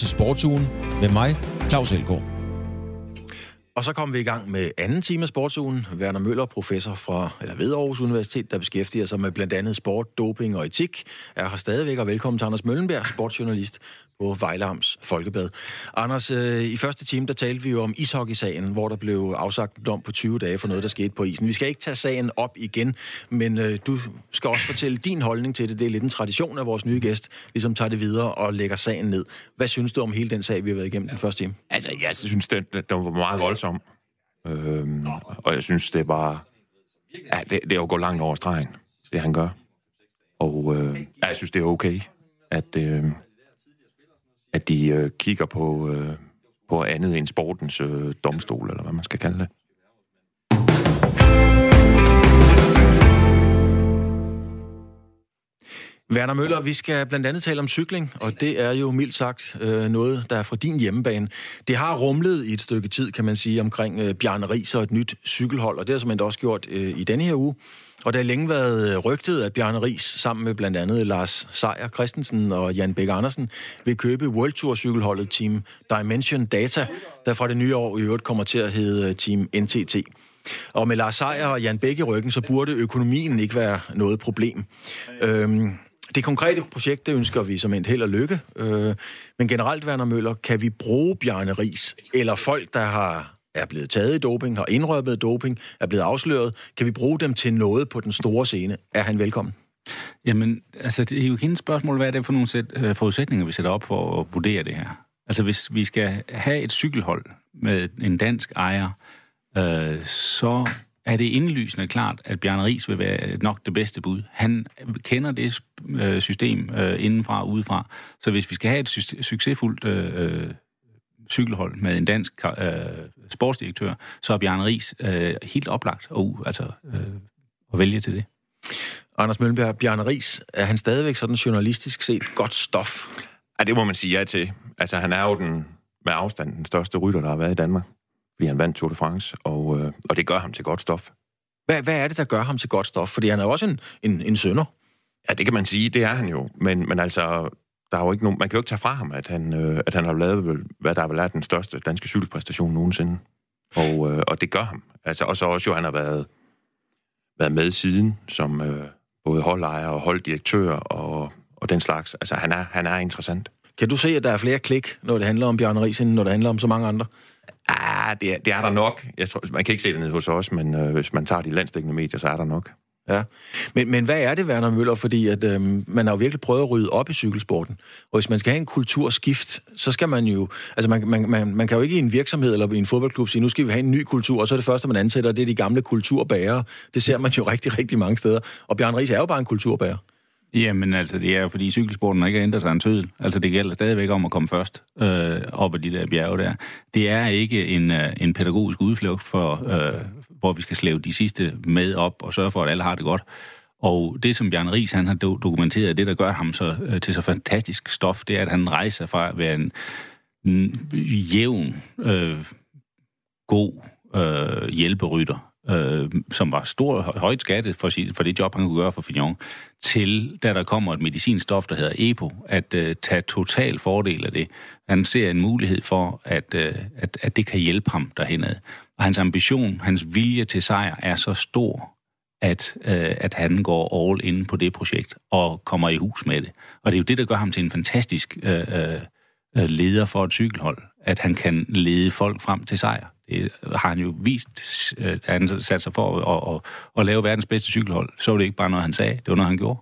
til Sportsugen med mig, Claus Elgaard. Og så kommer vi i gang med anden time af sportsugen. Werner Møller, professor fra, eller ved Aarhus Universitet, der beskæftiger sig med blandt andet sport, doping og etik, er her stadigvæk, og velkommen til Anders Møllenberg, sportsjournalist på Vejlams Folkebad. Anders, øh, i første time, der talte vi jo om ishockey-sagen, hvor der blev afsagt en dom på 20 dage for noget, der skete på isen. Vi skal ikke tage sagen op igen, men øh, du skal også fortælle din holdning til det. Det er lidt en tradition af vores nye gæst, ligesom tager det videre og lægger sagen ned. Hvad synes du om hele den sag, vi har været igennem den første time? Altså, jeg synes, den, den var meget voldsom. Øhm, og jeg synes, det var... Ja, det, det er jo gået langt over stregen, det han gør. Og øh, ja, jeg synes, det er okay, at... Øh, at de øh, kigger på, øh, på andet end sportens øh, domstol, eller hvad man skal kalde det. Werner Møller, vi skal blandt andet tale om cykling, og det er jo mildt sagt øh, noget, der er fra din hjemmebane. Det har rumlet i et stykke tid, kan man sige, omkring øh, Bjarne Ries og et nyt cykelhold, og det har simpelthen også gjort øh, i denne her uge. Og der har længe været rygtet, at Bjarne Ries sammen med blandt andet Lars Seier Christensen og Jan Bæk Andersen vil købe World Tour cykelholdet Team Dimension Data, der fra det nye år i øvrigt kommer til at hedde øh, Team NTT. Og med Lars Seier og Jan Bæk i ryggen, så burde økonomien ikke være noget problem. Øhm, det konkrete projekt, det ønsker vi som en held og lykke. Øh, men generelt, Werner Møller, kan vi bruge Bjarne Ries, eller folk, der har er blevet taget i doping, har indrømmet doping, er blevet afsløret. Kan vi bruge dem til noget på den store scene? Er han velkommen? Jamen, altså, det er jo hendes et spørgsmål, hvad er det for nogle sæt, øh, forudsætninger, vi sætter op for at vurdere det her. Altså, hvis vi skal have et cykelhold med en dansk ejer, øh, så er det indlysende klart, at Bjarne Ries vil være nok det bedste bud. Han kender det øh, system øh, indenfra og udefra. Så hvis vi skal have et succesfuldt øh, cykelhold med en dansk øh, sportsdirektør, så er Bjarne Ries øh, helt oplagt og, altså, øh, at vælge til det. Anders Møllenberg, Bjarne Ries, er han stadigvæk sådan journalistisk set godt stof? Ja, det må man sige ja til. Altså, han er jo den, med afstand den største rytter, der har været i Danmark. Fordi han vandt Tour de France, og, øh, og det gør ham til godt stof. Hvad, hvad er det, der gør ham til godt stof? Fordi han er også en, en, en sønder. Ja, det kan man sige. Det er han jo. Men, men altså, der er jo ikke nogen, man kan jo ikke tage fra ham, at han, øh, at han har lavet, hvad der har været den største danske cykelpræstation nogensinde. Og, øh, og det gør ham. Altså, og så også jo, han har været, været med siden, som øh, både holdejer og holddirektør og, og den slags. Altså, han er, han er interessant. Kan du se, at der er flere klik, når det handler om Bjørn Ries, end når det handler om så mange andre? Ah, det er, det er der nok. Jeg tror, man kan ikke se det nede hos os, men øh, hvis man tager de landstækkende medier, så er der nok. Ja, men, men hvad er det, Werner Møller? Fordi at, øhm, man har jo virkelig prøvet at rydde op i cykelsporten. Og hvis man skal have en kulturskift, så skal man jo... Altså, man, man, man, man kan jo ikke i en virksomhed eller i en fodboldklub sige, nu skal vi have en ny kultur, og så er det første, man ansætter, det er de gamle kulturbærere. Det ser man jo rigtig, rigtig mange steder. Og Bjørn Ries er jo bare en kulturbærer. Jamen altså, det er jo fordi cykelsporten ikke har ændret sig en tødel. Altså det gælder stadigvæk om at komme først øh, op ad de der bjerge der. Det er ikke en, øh, en pædagogisk udflugt, for, øh, hvor vi skal slæve de sidste med op og sørge for, at alle har det godt. Og det, som Bjørn Ries han har dokumenteret, det, der gør ham så, øh, til så fantastisk stof, det er, at han rejser fra at være en, en jævn, øh, god øh, hjælperytter øh, som var stor, højt skattet for, sit, for det job, han kunne gøre for Fignon, til da der kommer et medicinstof, der hedder EPO, at øh, tage total fordel af det. Han ser en mulighed for, at, øh, at, at det kan hjælpe ham derhenad. Og hans ambition, hans vilje til sejr er så stor, at, øh, at han går all in på det projekt og kommer i hus med det. Og det er jo det, der gør ham til en fantastisk øh, øh, øh leder for et cykelhold, at han kan lede folk frem til sejr. Det har han jo vist, øh, at han satte sig for at, at, at lave verdens bedste cykelhold. Så var det ikke bare noget, han sagde, det var noget, han gjorde.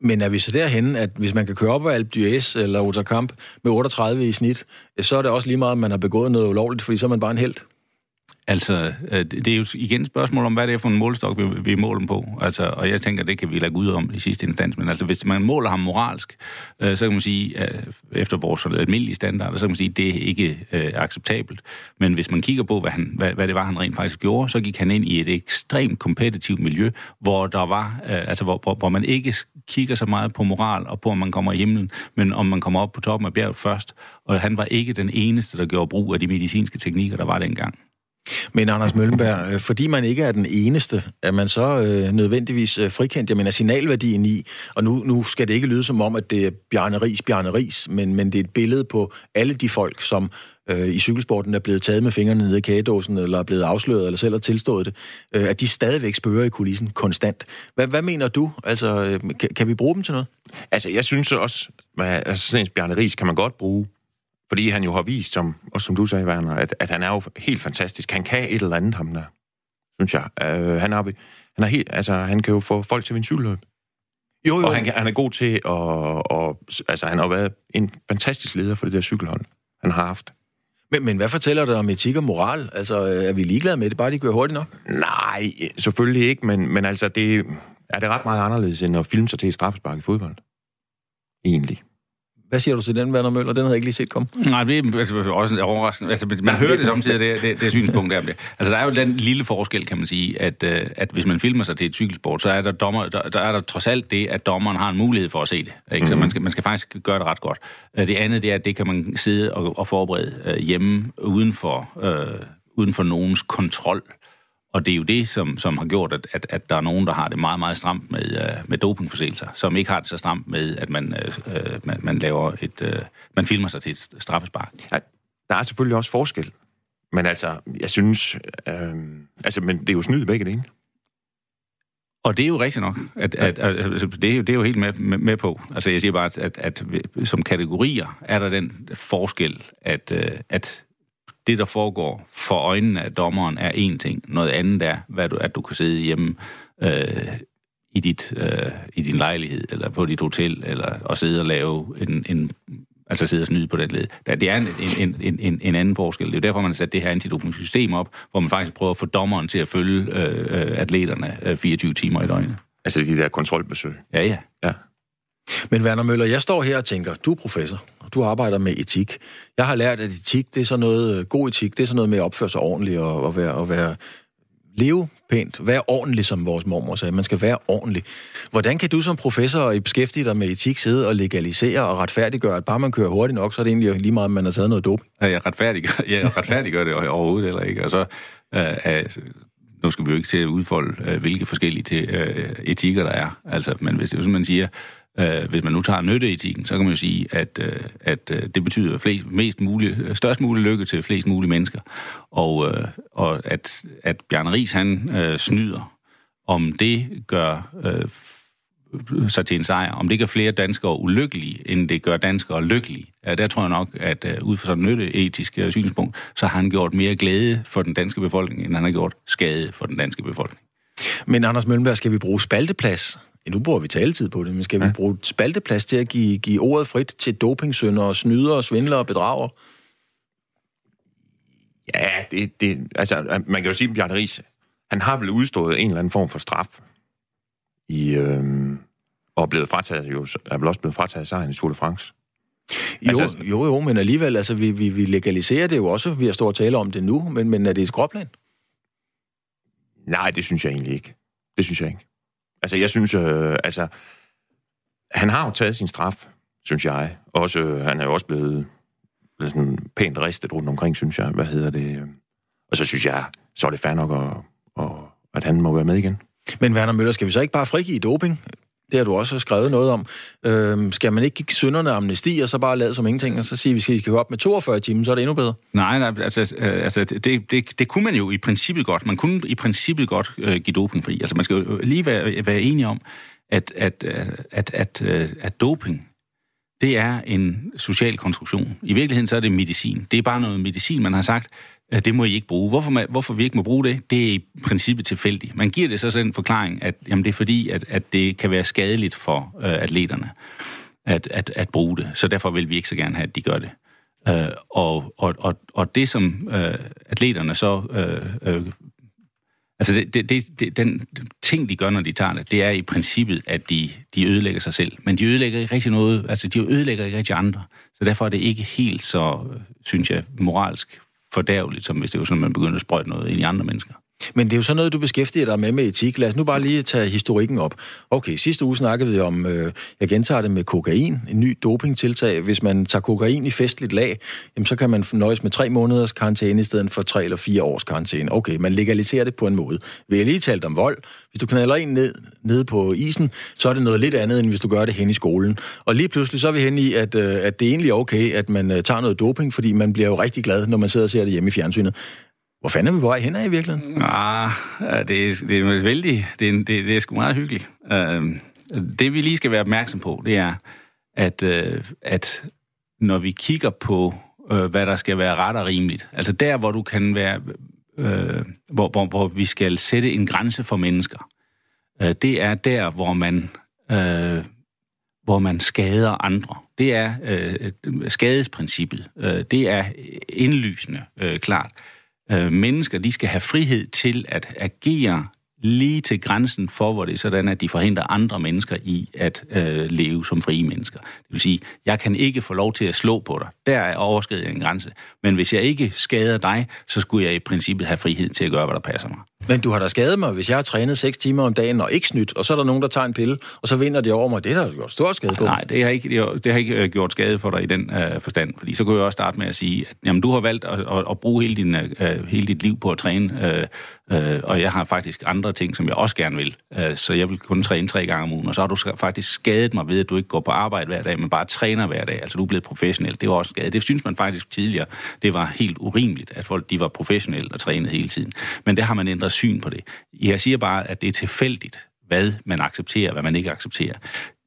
Men er vi så derhen, at hvis man kan køre op af Alp d'Huez eller Otterkamp med 38 i snit, så er det også lige meget, at man har begået noget ulovligt, fordi så er man bare en held? Altså, øh, det er jo igen et spørgsmål om, hvad det er for en målstok, vi, vi måler dem på. Altså, og jeg tænker, det kan vi lade ud om i sidste instans. Men altså, hvis man måler ham moralsk, øh, så kan man sige, øh, efter vores almindelige standarder, så kan man sige, at det er ikke øh, acceptabelt. Men hvis man kigger på, hvad, han, hvad, hvad det var, han rent faktisk gjorde, så gik han ind i et ekstremt kompetitivt miljø, hvor der var, øh, altså, hvor, hvor, hvor man ikke kigger så meget på moral og på, om man kommer i himlen, men om man kommer op på toppen af bjerget først. Og han var ikke den eneste, der gjorde brug af de medicinske teknikker, der var dengang. Men Anders Møllenberg, øh, fordi man ikke er den eneste, er man så øh, nødvendigvis øh, frikendt? Jeg mener signalværdien i, og nu, nu skal det ikke lyde som om, at det er Bjarne Ries, Bjarne Ries, men, men det er et billede på alle de folk, som øh, i cykelsporten er blevet taget med fingrene nede i kagedåsen, eller er blevet afsløret, eller selv har tilstået det, øh, at de stadigvæk spørger i kulissen konstant. Hvad, hvad mener du? Altså, øh, kan, kan vi bruge dem til noget? Altså, jeg synes også, at altså, sådan en Bjarne Ries kan man godt bruge, fordi han jo har vist, som, og som du sagde, Werner, at, at han er jo helt fantastisk. Han kan et eller andet, ham der, synes jeg. Uh, han, er, han, er helt, altså, han kan jo få folk til at vinde cykelløb. Jo, jo. Og han, han er god til at... Og, altså, han har været en fantastisk leder for det der cykelhold, han har haft. Men, men hvad fortæller det om etik og moral? Altså, er vi ligeglade med det, bare de kører hurtigt nok? Nej, selvfølgelig ikke, men, men altså, det er det ret meget anderledes, end at filme sig til et straffespark i fodbold. Egentlig. Hvad siger du til den, Werner Møller? Den havde jeg ikke lige set komme. Nej, det er altså, også overraskende. Altså, man ja, hører det samtidig, det, det, det synspunkt der. Altså, der er jo den lille forskel, kan man sige, at, øh, at hvis man filmer sig til et cykelsport, så er der, dommer, der, der er der trods alt det, at dommeren har en mulighed for at se det. Ikke? Så mhm. man skal, man skal faktisk gøre det ret godt. Øh, det andet, det er, at det kan man sidde og, og forberede øh, hjemme uden for, øh, uden for nogens kontrol. Og det er jo det, som, som har gjort, at, at, at der er nogen, der har det meget, meget stramt med, uh, med dopingforseelser, som ikke har det så stramt med, at man, uh, man, man laver et, uh, man filmer sig til et straffespark. Ja, der er selvfølgelig også forskel. Men altså, jeg synes, øh, altså, men det er jo snyd begge dele. Og det er jo rigtigt nok. At, at, at, altså, det, er jo, det er jo helt med, med, med på. Altså, jeg siger bare, at, at, at som kategorier er der den forskel, at, at det, der foregår for øjnene af dommeren, er en ting. Noget andet er, hvad du, at du kan sidde hjemme øh, i, dit, øh, i din lejlighed, eller på dit hotel, eller og sidde og lave en, en altså sidde og snyde på den led. Det er en, en, en, en, en anden forskel. Det er jo derfor, man har sat det her antidoping-system op, hvor man faktisk prøver at få dommeren til at følge øh, øh atleterne øh, 24 timer i døgnet. Altså de der kontrolbesøg? Ja, ja. ja. Men Werner Møller, jeg står her og tænker, du er professor, du arbejder med etik. Jeg har lært, at etik, det er sådan noget, øh, god etik, det er sådan noget med at opføre sig ordentligt og, og, være, og være, leve pænt, være ordentlig, som vores mormor sagde. Man skal være ordentlig. Hvordan kan du som professor i beskæftige dig med etik sidde og legalisere og retfærdiggøre, at bare man kører hurtigt nok, så er det egentlig lige meget, at man har taget noget doping? Ja, jeg retfærdiggør, jeg retfærdiggør det overhovedet eller ikke. Og så, øh, nu skal vi jo ikke til at udfolde, øh, hvilke forskellige til, øh, etikker der er. Altså, men hvis det er man siger, Øh, hvis man nu tager nytteetikken, så kan man jo sige, at, øh, at øh, det betyder flest, mest mulig, øh, størst mulig lykke til flest mulige mennesker. Og, øh, og at, at Bjarne Ries, han øh, snyder, om det gør øh, sig til en sejr, om det gør flere danskere ulykkelige, end det gør danskere lykkelige. Ja, der tror jeg nok, at øh, ud fra sådan et nytteetisk øh, synspunkt, så har han gjort mere glæde for den danske befolkning, end han har gjort skade for den danske befolkning. Men Anders Møllenberg, skal vi bruge spalteplads nu bruger vi taletid på det, men skal ja. vi bruge spalteplads til at give, give ordet frit til dopingsønder, snyder, svindlere og bedrager? Ja, det, det, altså, man kan jo sige, at Bjarne Ries, han har vel udstået en eller anden form for straf i, øh, og blevet frataget, jo, er vel også blevet frataget sejren i Tour de France. Jo, altså, jo, jo, men alligevel, altså, vi, vi, vi legaliserer det jo også, vi har stået og tale om det nu, men, men er det et skråplan? Nej, det synes jeg egentlig ikke. Det synes jeg ikke. Altså, jeg synes, øh, altså, han har jo taget sin straf, synes jeg. Også, øh, han er jo også blevet, blevet sådan pænt ristet rundt omkring, synes jeg. Hvad hedder det? Øh, og så synes jeg, så er det fair nok, at, at, at han må være med igen. Men Werner Møller, skal vi så ikke bare frigive doping? Det har du også skrevet noget om. Øhm, skal man ikke give synderne amnesti, og så bare lade som ingenting, og så sige, at hvis vi skal gå op med 42 timer, så er det endnu bedre? Nej, nej altså, øh, altså det, det, det kunne man jo i princippet godt. Man kunne i princippet godt øh, give dopingfri. Altså man skal jo lige være, være enig om, at, at, øh, at, at, at, at doping, det er en social konstruktion. I virkeligheden så er det medicin. Det er bare noget medicin, man har sagt, det må I ikke bruge. Hvorfor, man, hvorfor vi ikke må bruge det, det er i princippet tilfældigt. Man giver det så sådan en forklaring, at jamen, det er fordi, at, at det kan være skadeligt for øh, atleterne at, at, at bruge det. Så derfor vil vi ikke så gerne have, at de gør det. Øh, og, og, og, og det, som øh, atleterne så... Øh, øh, altså, det, det, det, den ting, de gør, når de tager det, det er i princippet, at de, de ødelægger sig selv. Men de ødelægger ikke rigtig noget... Altså, de ødelægger ikke rigtig andre. Så derfor er det ikke helt så, øh, synes jeg, moralsk fordærveligt, som hvis det var sådan, man begyndte at sprøjte noget ind i andre mennesker. Men det er jo sådan noget, du beskæftiger dig med med etik. Lad os nu bare lige tage historikken op. Okay, sidste uge snakkede vi om, øh, jeg gentager det med kokain, en ny dopingtiltag. Hvis man tager kokain i festligt lag, jamen, så kan man nøjes med tre måneders karantæne i stedet for tre eller fire års karantæne. Okay, man legaliserer det på en måde. Vi har lige talt om vold. Hvis du knaller en ned, ned på isen, så er det noget lidt andet, end hvis du gør det hen i skolen. Og lige pludselig så er vi hen i, at, øh, at det er egentlig okay, at man øh, tager noget doping, fordi man bliver jo rigtig glad, når man sidder og ser det hjemme i fjernsynet. Hvor fanden er vi på vej hen af i virkeligheden? Ah, det er, det er vældig, det er, det, det er sgu meget hyggeligt. Uh, det vi lige skal være opmærksom på, det er, at, uh, at når vi kigger på, uh, hvad der skal være ret og rimeligt, altså der, hvor du kan være, uh, hvor, hvor, hvor vi skal sætte en grænse for mennesker, uh, det er der, hvor man, uh, hvor man skader andre. Det er uh, skadesprincippet. Uh, det er indlysende uh, klart øh, mennesker, de skal have frihed til at agere lige til grænsen for, hvor det er sådan, at de forhindrer andre mennesker i at øh, leve som frie mennesker. Det vil sige, jeg kan ikke få lov til at slå på dig. Der er overskridet en grænse. Men hvis jeg ikke skader dig, så skulle jeg i princippet have frihed til at gøre, hvad der passer mig. Men du har da skadet mig, hvis jeg har trænet 6 timer om dagen og ikke snydt, og så er der nogen, der tager en pille, og så vinder de over mig. Det har gjort stor skade på. Nej, det har ikke, det har ikke øh, gjort skade for dig i den øh, forstand. Fordi så kunne jeg også starte med at sige, at jamen, du har valgt at, at, at bruge hele, din, øh, hele dit liv på at træne, øh, øh, og jeg har faktisk andre ting, som jeg også gerne vil. Øh, så jeg vil kun træne tre gange om ugen, og så har du faktisk skadet mig ved, at du ikke går på arbejde hver dag, men bare træner hver dag. Altså du er blevet professionel. Det var også skade. Det synes man faktisk tidligere, det var helt urimeligt, at folk de var professionelle og trænede hele tiden. Men det har man ændret syn på det. Jeg siger bare, at det er tilfældigt, hvad man accepterer, hvad man ikke accepterer.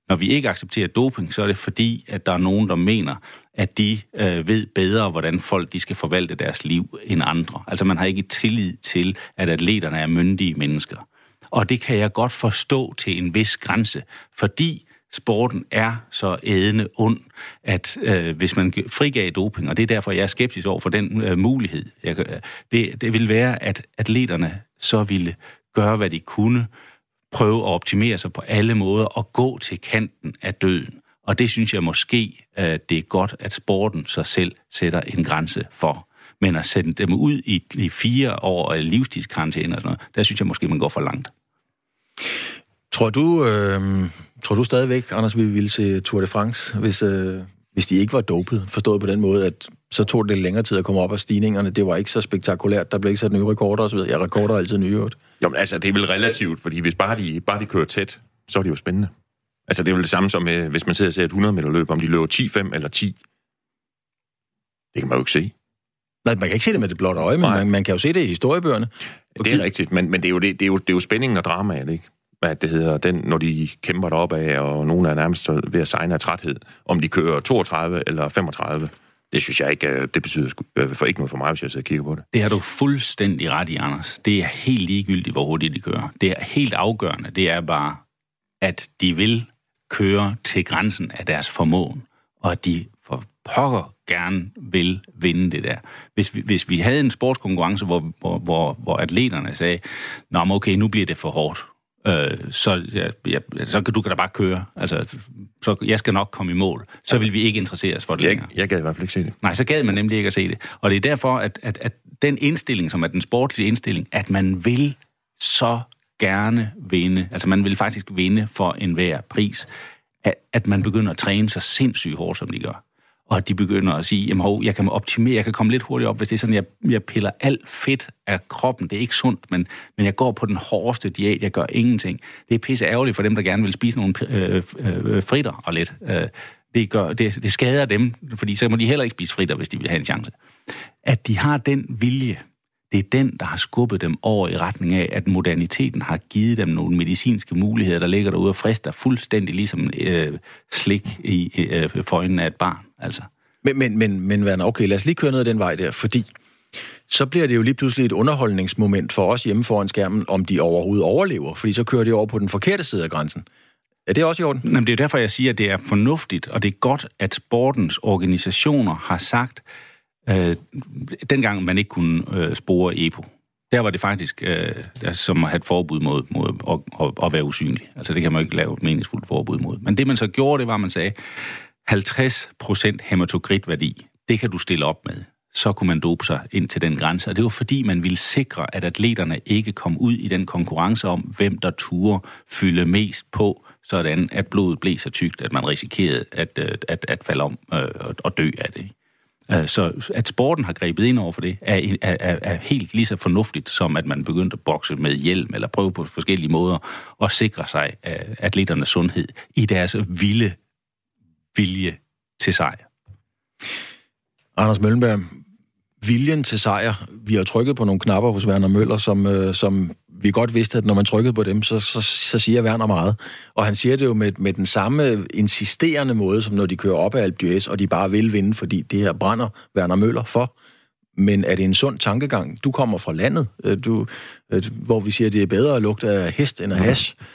Når vi ikke accepterer doping, så er det fordi, at der er nogen, der mener, at de øh, ved bedre, hvordan folk de skal forvalte deres liv end andre. Altså man har ikke tillid til, at atleterne er myndige mennesker. Og det kan jeg godt forstå til en vis grænse, fordi sporten er så ædende ond, at øh, hvis man frigav doping, og det er derfor, jeg er skeptisk over for den øh, mulighed, jeg, det, det vil være, at atleterne så ville gøre, hvad de kunne, prøve at optimere sig på alle måder og gå til kanten af døden. Og det synes jeg måske, at det er godt, at sporten sig selv sætter en grænse for. Men at sende dem ud i, i fire år af livstidskarantæne og sådan noget, der synes jeg måske, man går for langt. Tror du, øh, tror du stadigvæk, Anders, vi ville se Tour de France, hvis, øh, hvis de ikke var dopet? Forstået på den måde, at så tog det længere tid at komme op af stigningerne. Det var ikke så spektakulært. Der blev ikke sat nye rekorder osv. Ja, rekorder er altid nye. Jo, men altså, det er vel relativt, fordi hvis bare de, bare de kører tæt, så er det jo spændende. Altså, det er jo det samme som, med, hvis man sidder og ser et 100 meter løb, om de løber 10-5 eller 10. Det kan man jo ikke se. Nej, man kan ikke se det med det blotte øje, men man, man kan jo se det i historiebøgerne. Det er rigtigt, men, men det, er jo det, det, er jo, det er jo spændingen og dramaet, ikke? Hvad det hedder, den, når de kæmper derop af, og nogen er nærmest ved at signe af træthed, om de kører 32 eller 35. Det synes jeg ikke, øh, det betyder øh, for ikke noget for mig, hvis jeg sidder og kigger på det. Det har du fuldstændig ret i, Anders. Det er helt ligegyldigt, hvor hurtigt de kører. Det er helt afgørende. Det er bare, at de vil køre til grænsen af deres formåen, og at de for pokker gerne vil vinde det der. Hvis vi, hvis vi havde en sportskonkurrence, hvor, hvor, hvor, hvor atleterne sagde, Nå, okay, nu bliver det for hårdt, øh, så, ja, ja, så kan du kan da bare køre. Altså, så jeg skal nok komme i mål. Så vil vi ikke interessere os for det jeg, længere. Jeg gad i hvert fald ikke se det. Nej, så gad man nemlig ikke at se det. Og det er derfor, at, at, at den indstilling, som er den sportslige indstilling, at man vil så gerne vinde, altså man vil faktisk vinde for enhver pris, at, at man begynder at træne så sindssygt hårdt, som de gør og de begynder at sige, jamen hov, jeg kan optimere, jeg kan komme lidt hurtigt op, hvis det er sådan, jeg, jeg piller alt fedt af kroppen. Det er ikke sundt, men, men jeg går på den hårdeste diæt, jeg gør ingenting. Det er pisse ærgerligt for dem, der gerne vil spise nogle øh, øh, øh, fritter og lidt. Øh, det, gør, det, det skader dem, fordi så må de heller ikke spise fritter, hvis de vil have en chance. At de har den vilje, det er den, der har skubbet dem over i retning af, at moderniteten har givet dem nogle medicinske muligheder, der ligger derude og frister fuldstændig ligesom øh, slik i øh, for øjnene af et barn. Altså. Men, men, men, men Werner, okay, lad os lige køre ned ad den vej der, fordi så bliver det jo lige pludselig et underholdningsmoment for os hjemme foran skærmen, om de overhovedet overlever, fordi så kører de over på den forkerte side af grænsen. Er det også i orden? Jamen, det er derfor, jeg siger, at det er fornuftigt, og det er godt, at sportens organisationer har sagt, øh, dengang man ikke kunne øh, spore EPO, der var det faktisk øh, der, som at have et forbud mod, mod at, at, at være usynlig. Altså det kan man jo ikke lave et meningsfuldt forbud mod. Men det man så gjorde, det var, at man sagde, 50% hematokritværdi, det kan du stille op med. så kunne man dope sig ind til den grænse. Og det var fordi, man ville sikre, at atleterne ikke kom ud i den konkurrence om, hvem der turde fylde mest på, sådan at blodet blev så tykt, at man risikerede at, øh, at, at falde om øh, og dø af det. Øh, så at sporten har grebet ind over for det, er, er, er helt lige så fornuftigt, som at man begyndte at bokse med hjelm, eller prøve på forskellige måder at sikre sig øh, atleternes sundhed i deres vilde vilje til sejr. Anders Møllenberg, viljen til sejr. Vi har trykket på nogle knapper hos Werner Møller, som, øh, som vi godt vidste, at når man trykkede på dem, så, så, så siger Werner meget. Og han siger det jo med, med den samme insisterende måde, som når de kører op af Alpe d'Huez, og de bare vil vinde, fordi det her brænder Werner Møller for. Men er det en sund tankegang? Du kommer fra landet, øh, du, øh, hvor vi siger, at det er bedre at lugte af hest end af hash. Mm.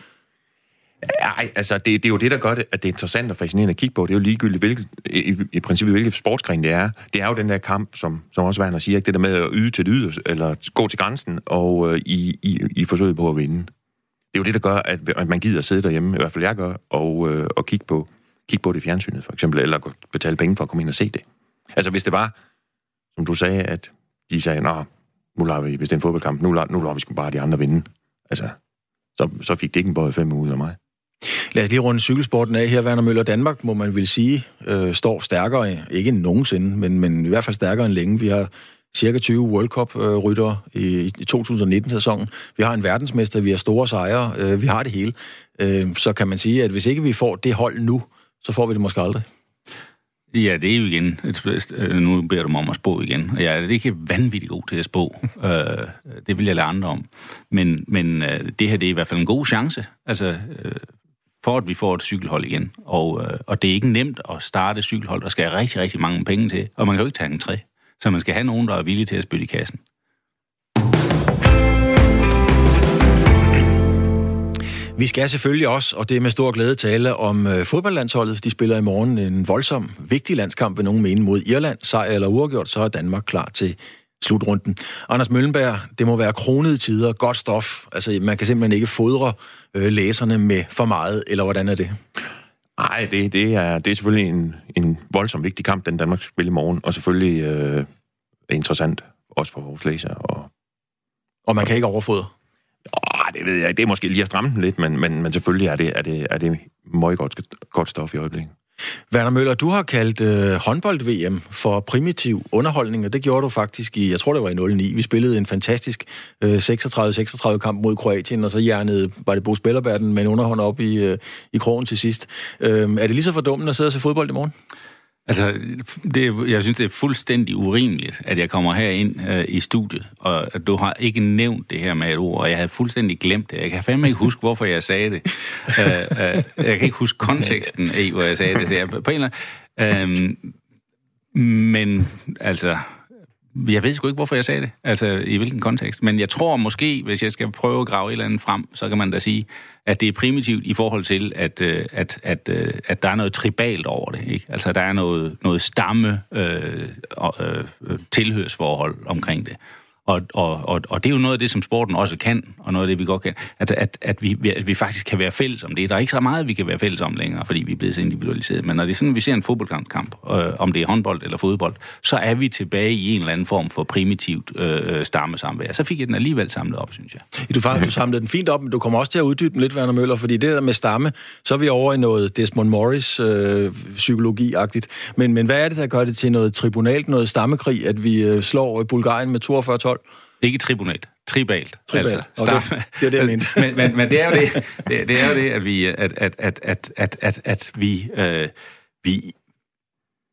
Nej, altså det, det er jo det, der gør det, at det er interessant og fascinerende at kigge på. Det er jo ligegyldigt, hvilket, i, i princippet, hvilket sportsgren det er. Det er jo den der kamp, som, som også Werner siger, ikke? det der med at yde til det eller gå til grænsen og øh, i, i, i forsøget på at vinde. Det er jo det, der gør, at, at man gider at sidde derhjemme, i hvert fald jeg gør, og, øh, og kigge, på, kigge på det i fjernsynet, for eksempel, eller betale penge for at komme ind og se det. Altså hvis det var, som du sagde, at de sagde, nå, nu lader vi, hvis det er en fodboldkamp, nu lader, nu lader vi sgu bare de andre vinde. Altså, så, så fik det ikke en både fem ud af mig. Lad os lige runde cykelsporten af her. Werner Møller Danmark, må man vil sige, øh, står stærkere, ikke nogensinde, men, men i hvert fald stærkere end længe. Vi har cirka 20 World Cup-ryttere i, i 2019-sæsonen. Vi har en verdensmester, vi har store sejre, øh, vi har det hele. Øh, så kan man sige, at hvis ikke vi får det hold nu, så får vi det måske aldrig. Ja, det er jo igen, øh, nu beder du mig om at spå igen, og jeg er ikke vanvittigt god til at spå. øh, det vil jeg lade andre om. Men, men øh, det her det er i hvert fald en god chance. Altså, øh, for at vi får et cykelhold igen. Og, øh, og det er ikke nemt at starte et cykelhold. Der skal rigtig, rigtig mange penge til, og man kan jo ikke tage en træ. Så man skal have nogen, der er villige til at spytte i kassen. Vi skal selvfølgelig også, og det er med stor glæde, tale om øh, fodboldlandsholdet. De spiller i morgen en voldsom, vigtig landskamp ved nogen mene mod Irland. Sejr eller uafgjort, så er Danmark klar til slutrunden. Anders Møllenberg, det må være kronede tider, godt stof. Altså, man kan simpelthen ikke fodre øh, læserne med for meget, eller hvordan er det? Nej, det, det, er, det er selvfølgelig en, en voldsom vigtig kamp, den Danmark skal spille i morgen, og selvfølgelig øh, interessant, også for vores læsere. Og, og man kan ikke overfodre? Åh, det ved jeg ikke. Det er måske lige at stramme den lidt, men, men, men selvfølgelig er det, er det, er det meget godt, godt stof i øjeblikket. Werner Møller, du har kaldt øh, håndbold-VM for primitiv underholdning, og det gjorde du faktisk i, jeg tror det var i 09. Vi spillede en fantastisk øh, 36-36 kamp mod Kroatien, og så hjernede, var det Bo Spillerberg med en underhånd op i, øh, i krogen til sidst. Øh, er det lige så fordummende at sidde og se fodbold i morgen? Altså, det, jeg synes, det er fuldstændig urimeligt, at jeg kommer herind øh, i studiet, og at du har ikke nævnt det her med et ord, og jeg havde fuldstændig glemt det. Jeg kan fandme ikke huske, hvorfor jeg sagde det. uh, uh, jeg kan ikke huske konteksten i, hvor jeg sagde det. Så jeg, på en eller anden, uh, men altså, jeg ved sgu ikke, hvorfor jeg sagde det, altså i hvilken kontekst. Men jeg tror måske, hvis jeg skal prøve at grave et eller andet frem, så kan man da sige, at det er primitivt i forhold til, at, øh, at, at, øh, at der er noget tribalt over det. Ikke? Altså der er noget, noget stamme øh, øh, øh, tilhørsforhold omkring det. Og, og, og, og det er jo noget af det, som sporten også kan, og noget af det, vi godt kan. Altså, at, at, vi, at vi faktisk kan være fælles om det. Der er ikke så meget, vi kan være fælles om længere, fordi vi er blevet så individualiseret. Men når det er sådan, vi ser en fodboldkamp, øh, om det er håndbold eller fodbold, så er vi tilbage i en eller anden form for primitivt øh, stammesamvær. Så fik jeg den alligevel samlet op, synes jeg. Du, faktisk, du samlede den fint op, men du kommer også til at uddybe den lidt, Werner Møller, fordi det der med stamme, så er vi over i noget Desmond Morris øh, psykologi-agtigt. Men, men hvad er det, der gør det til noget tribunalt, noget stammekrig, at vi øh, slår Bulgarien med 42-12? Ikke tribunalt. Tribalt. Tribalt. Altså, okay. Det er det, jeg mente. men, men, men det er jo det, det, det, er jo det at vi, at, at, at, at, at, at, at vi, øh, vi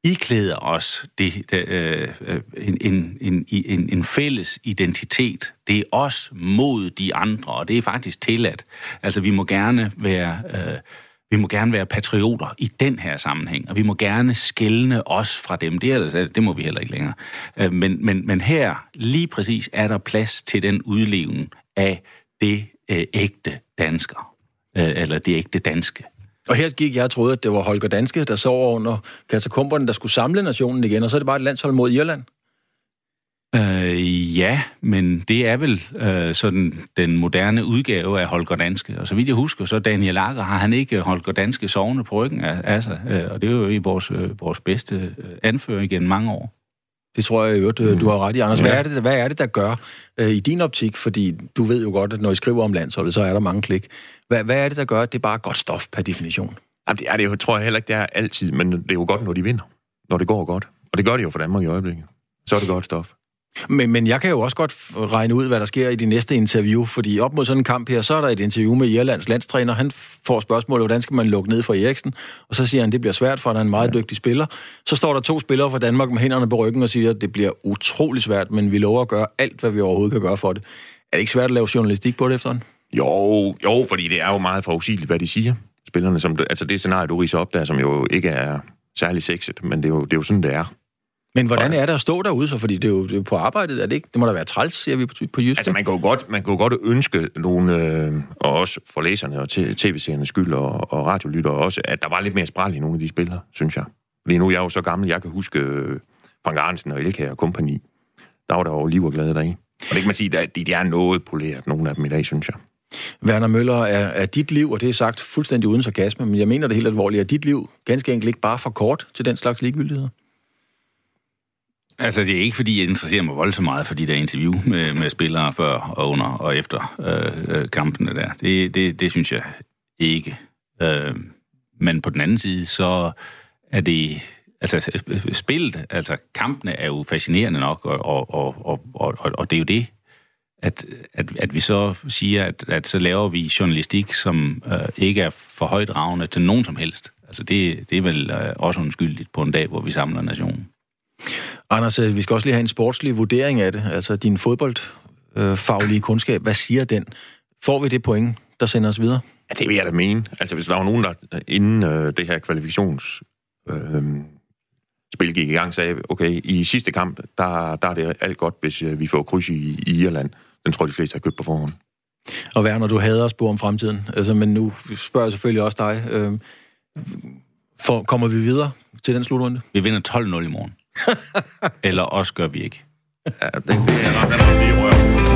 iklæder os det, det, øh, en, en, en, en, en fælles identitet. Det er os mod de andre, og det er faktisk tilladt. Altså, vi må gerne være... Øh, vi må gerne være patrioter i den her sammenhæng, og vi må gerne skælne os fra dem. Det, er, det må vi heller ikke længere. Øh, men, men, men her, lige præcis, er der plads til den udlevning af det øh, ægte dansker, øh, eller det ægte danske. Og her gik jeg og troede, at det var Holger Danske, der sov under katakomberne, der skulle samle nationen igen, og så er det bare et landshold mod Irland. Øh, ja, men det er vel øh, sådan den moderne udgave af Holger Danske. Og så vidt jeg husker, så Daniel Lager har han ikke Holger Danske sovende på ryggen af, af sig. Øh, og det er jo i vores, øh, vores bedste øh, anfører igen mange år. Det tror jeg jo, du, du har ret i, Anders. Hvad, er det, hvad er det, der gør øh, i din optik? Fordi du ved jo godt, at når I skriver om landsholdet, så er der mange klik. Hvad, hvad er det, der gør, at det er bare godt stof per definition? Jamen, det er det jo, tror jeg heller ikke, det er altid, men det er jo godt, når de vinder. Når det går godt. Og det gør de jo for Danmark i øjeblikket. Så er det godt stof. Men, men jeg kan jo også godt regne ud, hvad der sker i de næste interview, fordi op mod sådan en kamp her, så er der et interview med Irlands landstræner. Han får spørgsmålet, hvordan skal man lukke ned for Eriksen? Og så siger han, det bliver svært, for han er en meget dygtig spiller. Så står der to spillere fra Danmark med hænderne på ryggen og siger, det bliver utrolig svært, men vi lover at gøre alt, hvad vi overhovedet kan gøre for det. Er det ikke svært at lave journalistik på det efterhånden? Jo, jo, fordi det er jo meget forudsigeligt, hvad de siger. Spillerne, som, altså det scenarie, du riser op der, som jo ikke er særlig sexet, men det er jo, det er jo sådan, det er. Men hvordan er det at stå derude så? Fordi det er jo, det er jo på arbejdet, er det ikke? Det må da være træls, siger vi på, på Jysk. Altså, man kan jo godt, man kan jo godt ønske nogle, øh, og også for læserne og tv-seriernes skyld og, og radiolytter også, at der var lidt mere spral i nogle af de spillere, synes jeg. Fordi nu er jeg jo så gammel, jeg kan huske øh, Frank Arnsen og Elkær og kompagni. Der var der jo liv og glæde deri. Og det kan man sige, at de, de er noget poleret, nogle af dem i dag, synes jeg. Werner Møller, er, er dit liv, og det er sagt fuldstændig uden sarkasme, men jeg mener det helt alvorligt, er dit liv ganske enkelt ikke bare for kort til den slags ligegyldigheder? Altså, det er ikke, fordi jeg interesserer mig voldsomt meget for de der interview med, med spillere før og under og efter øh, øh, kampene der. Det, det, det synes jeg ikke. Øh, men på den anden side, så er det... Altså, spillet, altså kampene er jo fascinerende nok, og, og, og, og, og, og det er jo det, at, at, at vi så siger, at, at så laver vi journalistik, som øh, ikke er for højt til nogen som helst. Altså, det, det er vel øh, også undskyldigt på en dag, hvor vi samler nationen. Anders, øh, vi skal også lige have en sportslig vurdering af det. Altså din fodboldfaglige kundskab, hvad siger den? Får vi det point, der sender os videre? Ja, det vil jeg da mene. Altså hvis der var nogen, der inden øh, det her kvalifikations... Øh, spil gik i gang, sagde, okay, i sidste kamp, der, der er det alt godt, hvis øh, vi får kryds i, i Irland. Den tror jeg, de fleste har købt på forhånd. Og Werner, du hader at spore om fremtiden, altså, men nu spørger jeg selvfølgelig også dig. Øh, for, kommer vi videre til den slutrunde? Vi vinder 12-0 i morgen. Eller også gør vi ikke. Ja, det, det er ret lige røv.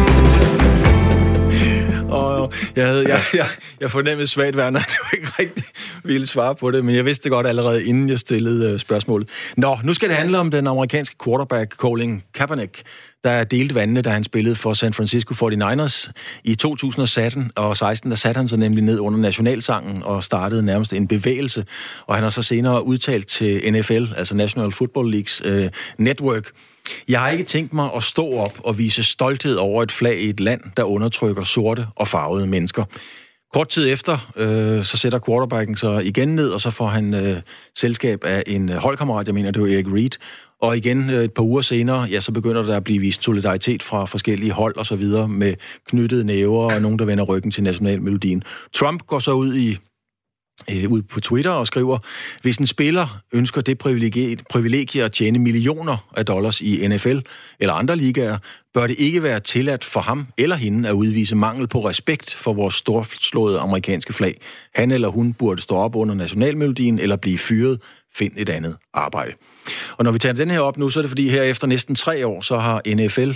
Og jeg, havde, jeg, jeg, jeg fornemmede svagt, Werner, at du ikke rigtig ville svare på det, men jeg vidste det godt allerede, inden jeg stillede øh, spørgsmålet. Nå, nu skal det handle om den amerikanske quarterback Colin Kaepernick, der delte vandene, da han spillede for San Francisco 49ers. I 2016 og 16, der satte han sig nemlig ned under nationalsangen og startede nærmest en bevægelse. Og han har så senere udtalt til NFL, altså National Football Leagues øh, network, jeg har ikke tænkt mig at stå op og vise stolthed over et flag i et land, der undertrykker sorte og farvede mennesker. Kort tid efter, øh, så sætter quarterbacken sig igen ned, og så får han øh, selskab af en øh, holdkammerat, jeg mener, det var Erik Reed, og igen øh, et par uger senere, ja, så begynder der at blive vist solidaritet fra forskellige hold og så videre med knyttede næver og nogen, der vender ryggen til nationalmelodien. Trump går så ud i øh, ud på Twitter og skriver, hvis en spiller ønsker det privilegie, privilegie at tjene millioner af dollars i NFL eller andre ligaer, bør det ikke være tilladt for ham eller hende at udvise mangel på respekt for vores storslåede amerikanske flag. Han eller hun burde stå op under nationalmelodien eller blive fyret. Find et andet arbejde. Og når vi tager den her op nu, så er det fordi her efter næsten tre år, så har NFL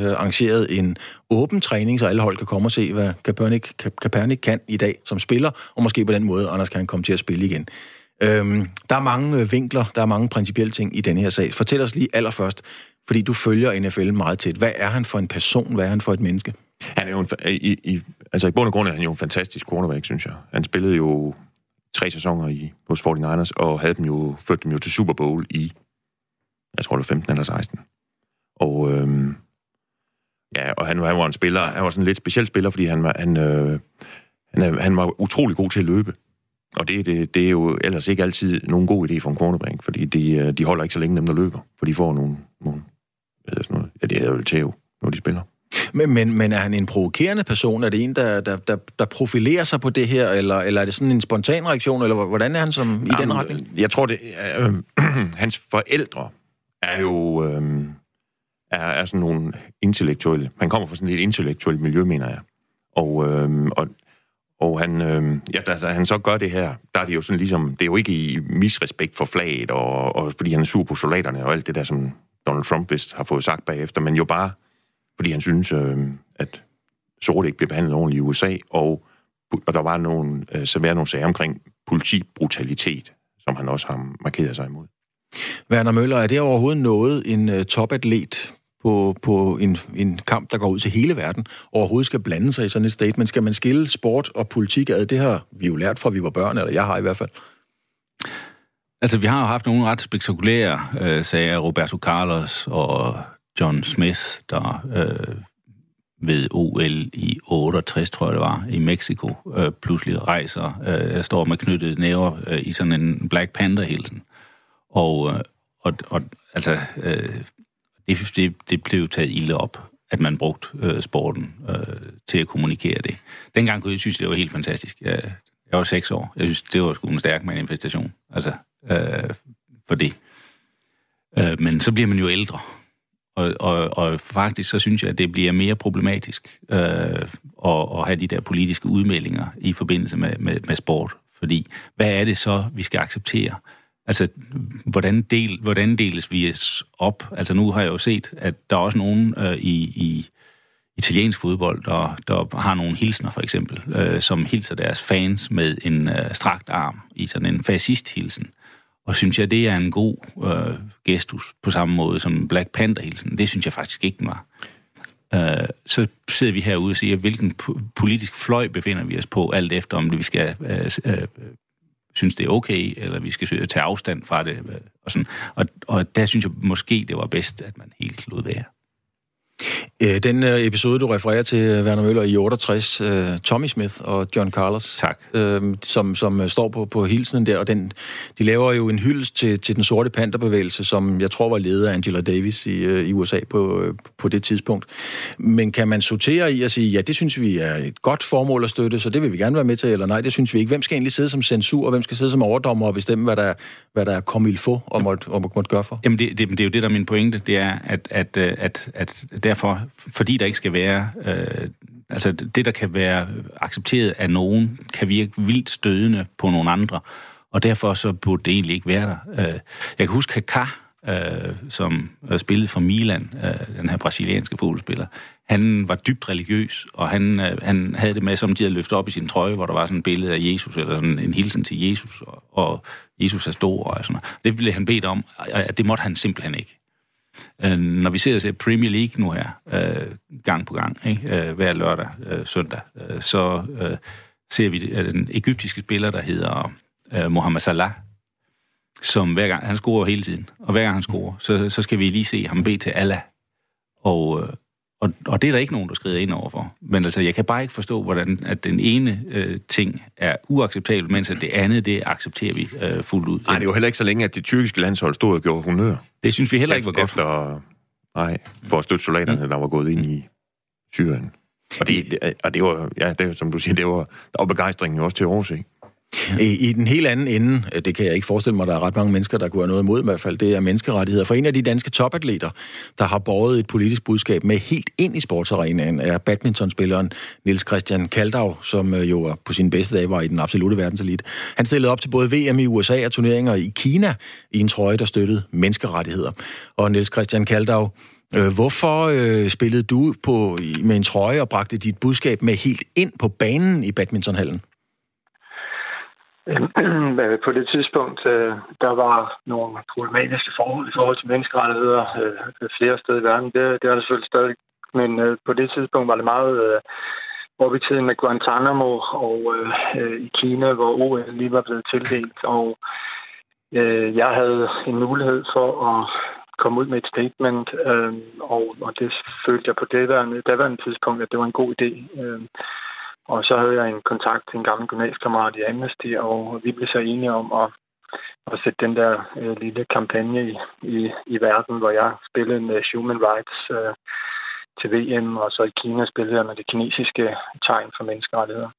øh, arrangeret en åben træning, så alle hold kan komme og se, hvad Kaepernick, Kaepernick kan i dag som spiller, og måske på den måde, Anders kan komme til at spille igen. Øhm, der er mange øh, vinkler, der er mange principielle ting i denne her sag. Fortæl os lige allerførst, fordi du følger NFL meget tæt. Hvad er han for en person? Hvad er han for et menneske? Han er jo en, i, i, altså i bund og grund er han jo en fantastisk cornerback, synes jeg. Han spillede jo tre sæsoner i, hos 49ers, og havde dem jo, ført dem jo til Super Bowl i, jeg tror det var 15 eller 16. Og øhm, ja, og han, han var en spiller, han var sådan en lidt speciel spiller, fordi han var, han, øh, han, han var utrolig god til at løbe. Og det, det, det er jo ellers ikke altid nogen god idé for en cornerback, fordi de, øh, de holder ikke så længe dem, der løber, for de får nogle, nogle ved sådan noget, ja, det er jo tæv, når de spiller. Men, men, men er han en provokerende person? Er det en, der, der, der, der profilerer sig på det her, eller, eller er det sådan en spontan reaktion, eller hvordan er han som i Jamen, den retning? Jeg tror, det øh, øh, hans forældre er jo øh, er, er sådan nogle intellektuelle. Han kommer fra sådan et intellektuelt miljø, mener jeg. Og, øh, og, og han, øh, ja, da, da han så gør det her, der er det jo sådan ligesom, det er jo ikke i misrespekt for flaget, og, og fordi han er sur på soldaterne og alt det der, som Donald Trump vist har fået sagt bagefter, men jo bare fordi han synes, øh, at sorte ikke bliver behandlet ordentligt i USA, og, og der var nogle, øh, så var nogle sager omkring politibrutalitet, som han også har markeret sig imod. Werner Møller, er det overhovedet noget, en øh, topatlet på, på en, en kamp, der går ud til hele verden, overhovedet skal blande sig i sådan et statement? Skal man skille sport og politik ad? Det har vi jo lært fra, vi var børn, eller jeg har i hvert fald. Altså, vi har jo haft nogle ret spektakulære øh, sager, Roberto Carlos og John Smith, der øh, ved OL i 68, tror jeg det var, i Mexico, øh, pludselig rejser, øh, står med knyttet næver øh, i sådan en Black Panther-hilsen. Og, øh, og, og altså, øh, det, det, det blev taget ilde op, at man brugte øh, sporten øh, til at kommunikere det. Dengang kunne jeg synes, det var helt fantastisk. Jeg, jeg var seks år. Jeg synes, det var sgu en stærk manifestation. Altså, øh, for det. Øh, men så bliver man jo ældre. Og, og, og faktisk så synes jeg, at det bliver mere problematisk øh, at, at have de der politiske udmeldinger i forbindelse med, med, med sport. Fordi hvad er det så, vi skal acceptere? Altså, hvordan, del, hvordan deles vi op? Altså, nu har jeg jo set, at der er også nogen øh, i, i italiensk fodbold, der, der har nogle hilsner, for eksempel, øh, som hilser deres fans med en øh, strakt arm i sådan en fascist-hilsen. Og synes jeg, det er en god øh, gestus på samme måde som Black Panther-hilsen. Det synes jeg faktisk ikke, den var. Øh, så sidder vi herude og siger, hvilken politisk fløj befinder vi os på, alt efter om vi skal øh, øh, synes, det er okay, eller vi skal tage afstand fra det. Og, sådan. Og, og der synes jeg måske, det var bedst, at man helt lod være. Øh, den øh, episode, du refererer til, øh, Werner Møller, i 68, Tommy Smith og John Carlos, tak. som, som står på, på hilsenen der, og den, de laver jo en hyldest til, til den sorte panterbevægelse, som jeg tror var ledet af Angela Davis i, i USA på, på det tidspunkt. Men kan man sortere i at sige, ja, det synes vi er et godt formål at støtte, så det vil vi gerne være med til, eller nej, det synes vi ikke. Hvem skal egentlig sidde som censur, og hvem skal sidde som overdommer og bestemme, hvad der, hvad der er kommet få og måtte, og måtte gøre for? Jamen, det, det, det er jo det, der er min pointe, det er, at, at, at, at derfor, fordi der ikke skal være... Øh, altså det, der kan være accepteret af nogen, kan virke vildt stødende på nogle andre, og derfor så burde det egentlig ikke være der. Øh, jeg kan huske Kaká, øh, som øh, spillede for Milan, øh, den her brasilianske fodboldspiller, han var dybt religiøs, og han, øh, han havde det med, som de havde løftet op i sin trøje, hvor der var sådan et billede af Jesus, eller sådan en hilsen til Jesus, og, og Jesus er stor, og sådan noget. Det blev han bedt om, at det måtte han simpelthen ikke. Øh, når vi ser, ser Premier League nu her, øh, gang på gang, ikke? Øh, hver lørdag, øh, søndag, øh, så øh, ser vi øh, den egyptiske spiller, der hedder øh, Mohamed Salah, som hver gang, han scorer hele tiden, og hver gang han scorer, så, så skal vi lige se ham bede til Allah. Og, øh, og, og det er der ikke nogen, der skrider ind overfor. Men altså, jeg kan bare ikke forstå, hvordan at den ene øh, ting er uacceptabel, mens at det andet, det accepterer vi øh, fuldt ud. Nej, det var heller ikke så længe, at det tyrkiske landshold stod og gjorde honør. Det synes vi heller ikke var godt. Efter, nej, for at støtte soldaterne, der var gået ind i Syrien. Og det, og det var, ja, det, som du siger, det var, der var begejstringen jo også til at overse. Ja. I, I den helt anden ende, øh, det kan jeg ikke forestille mig, der er ret mange mennesker, der kunne have noget imod i hvert fald, det er menneskerettigheder. For en af de danske topatleter, der har båret et politisk budskab med helt ind i sportsarenaen, er badmintonspilleren Nils Christian Kaldau, som øh, jo på sin bedste dag var i den absolute verdenselite. Han stillede op til både VM i USA og turneringer i Kina i en trøje, der støttede menneskerettigheder. Og Nils Christian Kaldau, øh, hvorfor øh, spillede du på, med en trøje og bragte dit budskab med helt ind på banen i badmintonhallen? Øhm, på det tidspunkt, øh, der var nogle problematiske forhold i forhold til menneskerettigheder øh, flere steder i verden. Det, det er der selvfølgelig stadig. Men øh, på det tidspunkt var det meget op i tiden med Guantanamo og i Kina, hvor OL lige var blevet tildelt. Og jeg havde en mulighed for at komme ud med et statement, og, og det følte jeg på det daværende tidspunkt, at det var en god idé. Og så havde jeg en kontakt til en gammel gymnasiekammerat i Amnesty, og vi blev så enige om at, at sætte den der øh, lille kampagne i, i, i verden, hvor jeg spillede med Human Rights øh, til VM, og så i Kina spillede jeg med det kinesiske tegn for menneskerettigheder.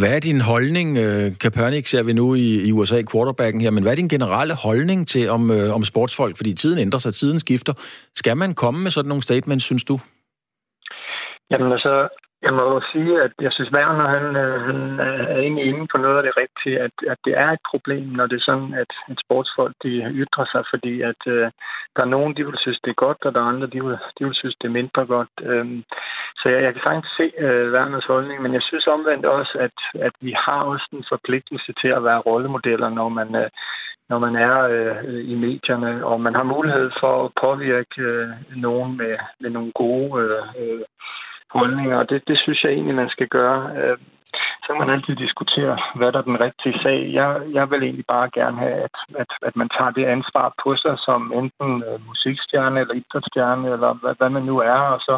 Hvad er din holdning, øh, Kaepernick ser vi nu i, i USA, quarterbacken her, men hvad er din generelle holdning til om, øh, om sportsfolk? Fordi tiden ændrer sig, tiden skifter. Skal man komme med sådan nogle statements, synes du? Jamen altså, jeg må jo sige, at jeg synes, Werner han, øh, han øh, er egentlig inde på noget af det rigtige, at, at det er et problem, når det er sådan, at, at sportsfolk de ytrer sig, fordi at øh, der er nogen, de vil synes, det er godt, og der er andre, de vil, de vil synes, det er mindre godt. Øhm, så jeg, jeg kan faktisk se øh, Werners holdning, men jeg synes omvendt også, at, at vi har også en forpligtelse til at være rollemodeller, når man, Øh, når man er øh, i medierne, og man har mulighed for at påvirke øh, nogen med, med nogle gode øh, øh holdninger, og det, det synes jeg egentlig, man skal gøre. Øh, så kan man altid diskutere, hvad der er den rigtige sag. Jeg, jeg vil egentlig bare gerne have, at, at, at man tager det ansvar på sig som enten øh, musikstjerne eller idrætsstjerne, eller hvad, hvad man nu er, og så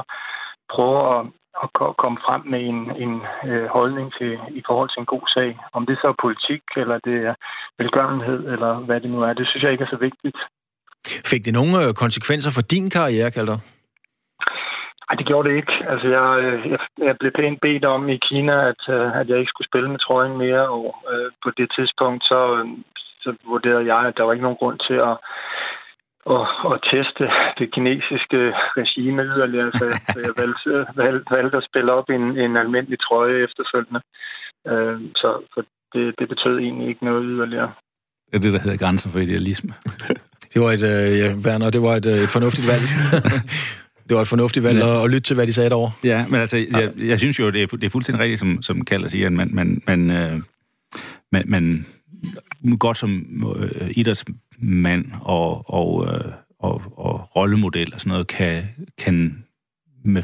prøve at, at komme frem med en, en øh, holdning til i forhold til en god sag. Om det så er politik, eller det er velgørenhed, eller hvad det nu er, det synes jeg ikke er så vigtigt. Fik det nogle øh, konsekvenser for din karriere, Kalder? Nej, det gjorde det ikke. Altså, jeg, jeg, jeg blev pænt bedt om i Kina, at, øh, at jeg ikke skulle spille med trøjen mere, og øh, på det tidspunkt, så, så vurderede jeg, at der var ikke nogen grund til at, at, at teste det kinesiske regime yderligere, så, så jeg valgte, valgte, valgte at spille op i en, en almindelig trøje efterfølgende. Øh, så så det, det betød egentlig ikke noget yderligere. Det er det, der hedder grænser for idealisme. det var et, øh, ja, Werner, det var et, øh, et fornuftigt valg. Det var et fornuftigt valg ja. at, at lytte til, hvad de sagde derovre. Ja, men altså, jeg, jeg synes jo, det er, det er fuldstændig rigtigt, som, som Kaller siger, at man, man, man, øh, man, man godt som øh, idrætsmand og, og, øh, og, og rollemodel og sådan noget, kan, kan med,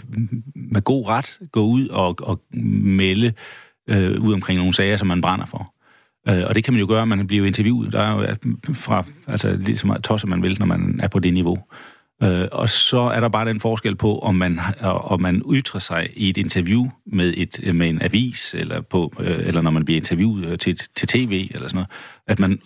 med god ret gå ud og, og melde øh, ud omkring nogle sager, som man brænder for. Øh, og det kan man jo gøre, man bliver interviewet. Der er jo fra, altså lige så meget tosset man vil, når man er på det niveau. Øh, og så er der bare den forskel på, om man, om man ytrer sig i et interview med, et, med en avis, eller, på, øh, eller når man bliver interviewet øh, til, til tv, eller sådan noget, at man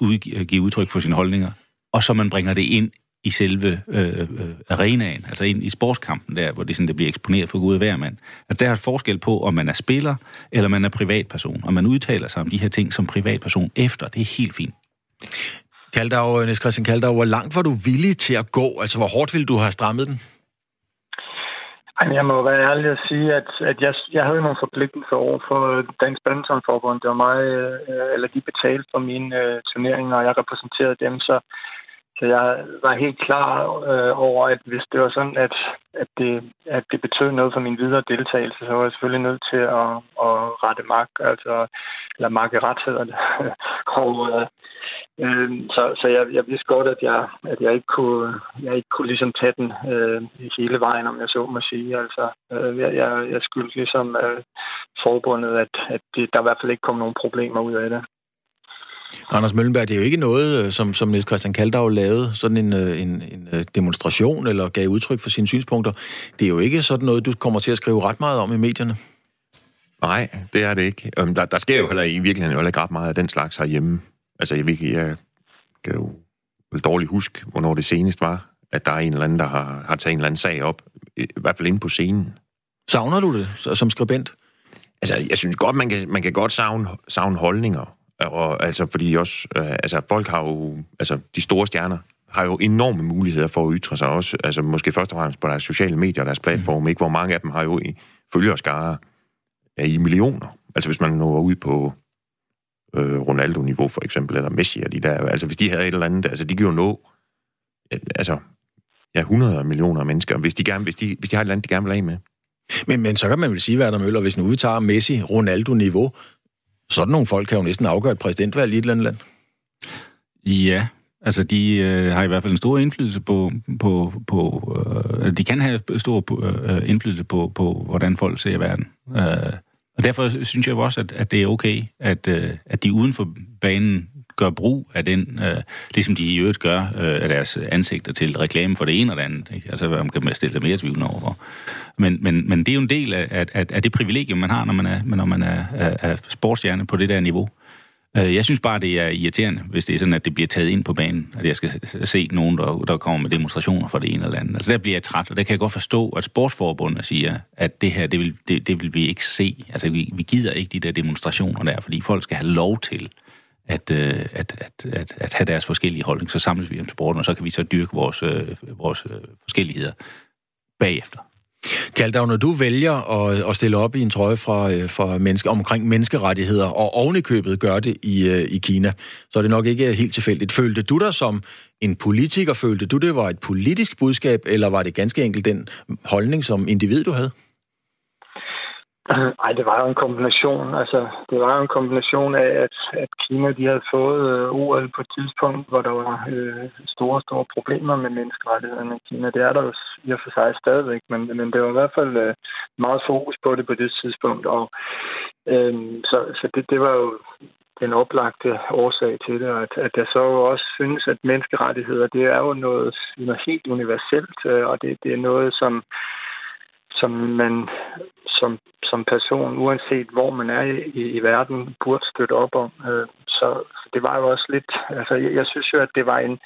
giver udtryk for sine holdninger, og så man bringer det ind i selve øh, øh, arenaen, altså ind i sportskampen der, hvor det, sådan, det bliver eksponeret for gode hver mand. At der er et forskel på, om man er spiller, eller man er privatperson, og man udtaler sig om de her ting som privatperson efter. Det er helt fint. Kaldau, øh, Niels Christian Kaldau, hvor langt var du villig til at gå? Altså, hvor hårdt ville du have strammet den? Jeg må være ærlig at sige, at, at jeg, jeg havde nogle forpligtelser over for Dansk Badmintonforbund. Det var mig, øh, eller de betalte for mine uh, turneringer, og jeg repræsenterede dem, så, så jeg var helt klar øh, over, at hvis det var sådan, at, at, det, at det betød noget for min videre deltagelse, så var jeg selvfølgelig nødt til at, at rette mark, altså, eller marke ret hedder det. og, Øh, så så jeg, jeg vidste godt, at jeg, at jeg ikke kunne, jeg ikke kunne ligesom tage den øh, hele vejen, om jeg så må sige. Altså, øh, jeg, jeg, jeg skyldte ligesom øh, forbundet, at, at det, der i hvert fald ikke kom nogen problemer ud af det. Anders Møllenberg, det er jo ikke noget, øh, som, som Niels Christian Kaldau lavede, sådan en, øh, en, en øh, demonstration eller gav udtryk for sine synspunkter. Det er jo ikke sådan noget, du kommer til at skrive ret meget om i medierne. Nej, det er det ikke. Der, der sker jo heller i virkeligheden heller ikke ret meget af den slags herhjemme. Altså, jeg, jeg kan jo vel dårligt huske, hvornår det senest var, at der er en eller anden, der har, har taget en eller anden sag op, i hvert fald inde på scenen. Savner du det som skribent? Altså, jeg synes godt, man kan, man kan godt savne, savne holdninger. Og, altså, fordi også, øh, altså, folk har jo, altså, de store stjerner har jo enorme muligheder for at ytre sig også, altså måske først og fremmest på deres sociale medier og deres platform, mm. ikke? hvor mange af dem har jo i følgerskare i millioner. Altså hvis man når ud på øh, Ronaldo-niveau for eksempel, eller Messi og de der. Altså hvis de havde et eller andet, altså de kan jo nå, altså ja, 100 millioner mennesker, hvis de, gerne, hvis de, hvis de har et eller andet, de gerne vil have med. Men, men så kan man vel sige, Werner Møller, hvis nu vi tager Messi, Ronaldo-niveau, sådan nogle folk kan jo næsten afgøre et præsidentvalg i et eller andet land. Ja, altså de øh, har i hvert fald en stor indflydelse på, på, på øh, de kan have stor øh, indflydelse på, på, hvordan folk ser verden. Øh, og derfor synes jeg også, at, at det er okay, at, øh, at de uden for banen gør brug af den, øh, ligesom de i øvrigt gør øh, af deres ansigter til reklame for det ene og det andet. Ikke? Altså, man kan man stille sig mere tvivl overfor. Men, men, men det er jo en del af, af, af det privilegium, man har, når man er, når man er, er, er sportsstjerne på det der niveau. Øh, jeg synes bare, det er irriterende, hvis det er sådan, at det bliver taget ind på banen, at jeg skal se nogen, der, der kommer med demonstrationer for det ene eller andet. Altså der bliver jeg træt, og der kan jeg godt forstå, at sportsforbundet siger, at det her, det vil, det, det vil vi ikke se. Altså vi, vi gider ikke de der demonstrationer der, fordi folk skal have lov til at, øh, at, at, at, at have deres forskellige holdning. Så samles vi om sporten, og så kan vi så dyrke vores, øh, vores øh, forskelligheder bagefter. Kaldav, når du vælger at, at stille op i en trøje fra, øh, fra menneske, omkring menneskerettigheder, og ovenikøbet gør det i, øh, i Kina, så er det nok ikke helt tilfældigt. Følte du dig som en politiker? Følte du, det var et politisk budskab, eller var det ganske enkelt den holdning som individ, du havde? Nej, det var jo en kombination. Altså, det var jo en kombination af, at, at Kina de havde fået øh, OL på et tidspunkt, hvor der var øh, store, store problemer med menneskerettighederne i Kina. Det er der jo i og for sig stadigvæk, men, men det var i hvert fald øh, meget fokus på det på det tidspunkt. Og, øh, så så det, det var jo den oplagte årsag til det, at, at jeg så også synes, at menneskerettigheder, det er jo noget, noget helt universelt, øh, og det, det er noget, som som man som, som person, uanset hvor man er i, i verden, burde støtte op om. Øh, så, så det var jo også lidt... Altså, jeg, jeg synes jo, at det var en